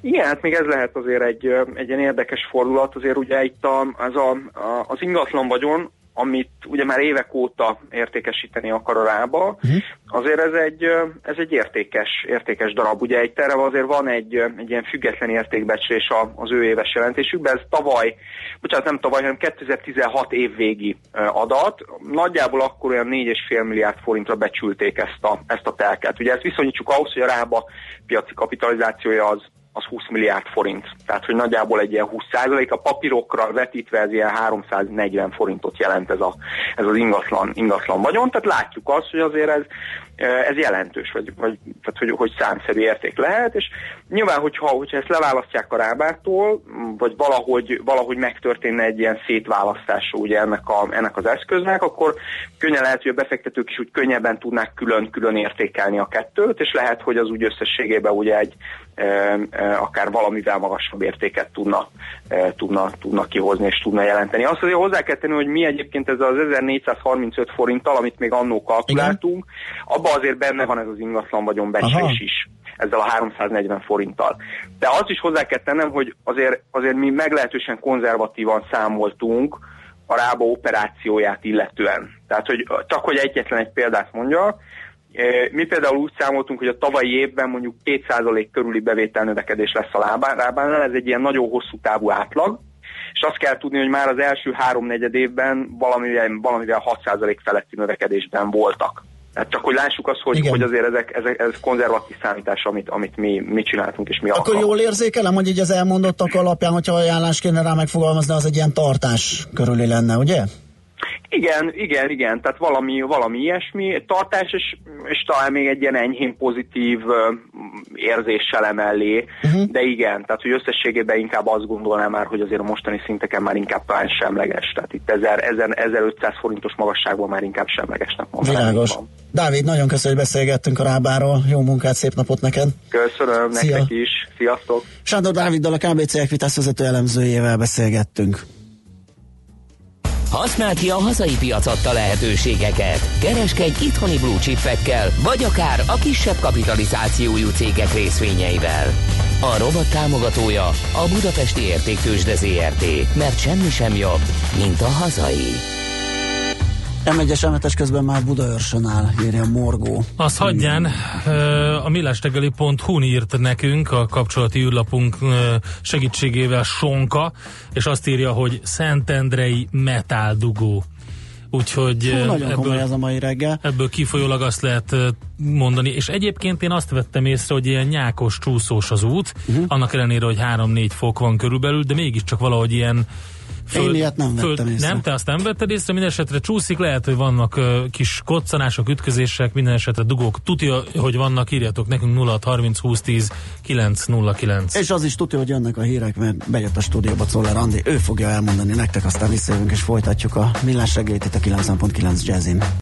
Igen, hát még ez lehet azért egy, egy ilyen érdekes fordulat, azért ugye itt a, az, a, a, az ingatlan vagyon, amit ugye már évek óta értékesíteni akar a rába, uh-huh. azért ez egy, ez egy értékes, értékes darab. Ugye egy terve azért van egy, egy ilyen független értékbecslés az ő éves jelentésükben, ez tavaly, bocsánat nem tavaly, hanem 2016 évvégi adat, nagyjából akkor olyan 4,5 milliárd forintra becsülték ezt a, ezt a telket. Ugye ezt viszonyítsuk ahhoz, hogy a rába piaci kapitalizációja az az 20 milliárd forint. Tehát, hogy nagyjából egy ilyen 20 százalék, a papírokra vetítve ez ilyen 340 forintot jelent ez, a, ez az ingatlan, ingatlan vagyon. Tehát látjuk azt, hogy azért ez, ez jelentős, vagy, vagy tehát, hogy, hogy számszerű érték lehet, és nyilván, hogyha, hogyha ezt leválasztják a rábártól, vagy valahogy, valahogy megtörténne egy ilyen szétválasztása ugye ennek, a, ennek az eszköznek, akkor könnyen lehet, hogy a befektetők is úgy könnyebben tudnák külön-külön értékelni a kettőt, és lehet, hogy az úgy összességében ugye egy e, e, akár valamivel magasabb értéket tudna, e, tudna, tudna kihozni és tudna jelenteni. Azt azért hozzá kell tenni, hogy mi egyébként ez az 1435 forinttal, amit még annó kalkuláltunk, abban azért benne van ez az ingatlan vagyon becslés is ezzel a 340 forinttal. De azt is hozzá kell tennem, hogy azért, azért mi meglehetősen konzervatívan számoltunk a rába operációját illetően. Tehát, hogy csak hogy egyetlen egy példát mondja, mi például úgy számoltunk, hogy a tavalyi évben mondjuk 2% körüli bevételnövekedés lesz a rábánál, ez egy ilyen nagyon hosszú távú átlag, és azt kell tudni, hogy már az első három negyed évben valamivel, valamivel 6% feletti növekedésben voltak. Hát csak hogy lássuk azt, hogy, hogy azért ezek, ezek, ez konzervatív számítás, amit, amit mi, mi csináltunk és mi Akkor alkalmazunk. jól érzékelem, hogy így az elmondottak alapján, hogyha ajánlás kéne rá megfogalmazni, az egy ilyen tartás körüli lenne, ugye? Igen, igen, igen, tehát valami, valami ilyesmi, tartás, és, és talán még egy ilyen enyhén pozitív érzéssel emellé, uh-huh. de igen, tehát hogy összességében inkább azt gondolnám már, hogy azért a mostani szinteken már inkább talán semleges, tehát itt 1000, 1000, 1500 forintos magasságban már inkább semlegesnek mondanám. Világos. Dávid, nagyon köszönöm, hogy beszélgettünk a Rábáról. Jó munkát, szép napot neked. Köszönöm, Szia. nektek is. Sziasztok. Sándor Dáviddal a KBC Equitas vezető elemzőjével beszélgettünk. Használd ki a hazai piac adta lehetőségeket. Kereskedj itthoni blue chipekkel, vagy akár a kisebb kapitalizációjú cégek részvényeivel. A robot támogatója a Budapesti Értéktősde ZRT, mert semmi sem jobb, mint a hazai. M1-es m közben már Budaörsön áll, írja Morgó. Azt hagyján, a millástegeli.hu írt nekünk a kapcsolati űrlapunk segítségével Sonka, és azt írja, hogy Szentendrei metáldugó. Úgyhogy Hú, nagyon ebből, ez a mai reggel. Ebből kifolyólag azt lehet mondani, és egyébként én azt vettem észre, hogy ilyen nyákos, csúszós az út, uh-huh. annak ellenére, hogy 3-4 fok van körülbelül, de mégiscsak valahogy ilyen Föld, Én ilyet nem föld, vettem észre. Nem, te azt nem vetted észre, minden esetre csúszik, lehet, hogy vannak uh, kis koccanások, ütközések, minden esetre dugók. Tudja, hogy vannak, írjatok nekünk 0 30 20 10 909. És az is tudja, hogy jönnek a hírek, mert bejött a stúdióba Czoller Andi, ő fogja elmondani nektek, aztán visszajövünk és folytatjuk a millás reggelyt itt a 9.9 Jazzin.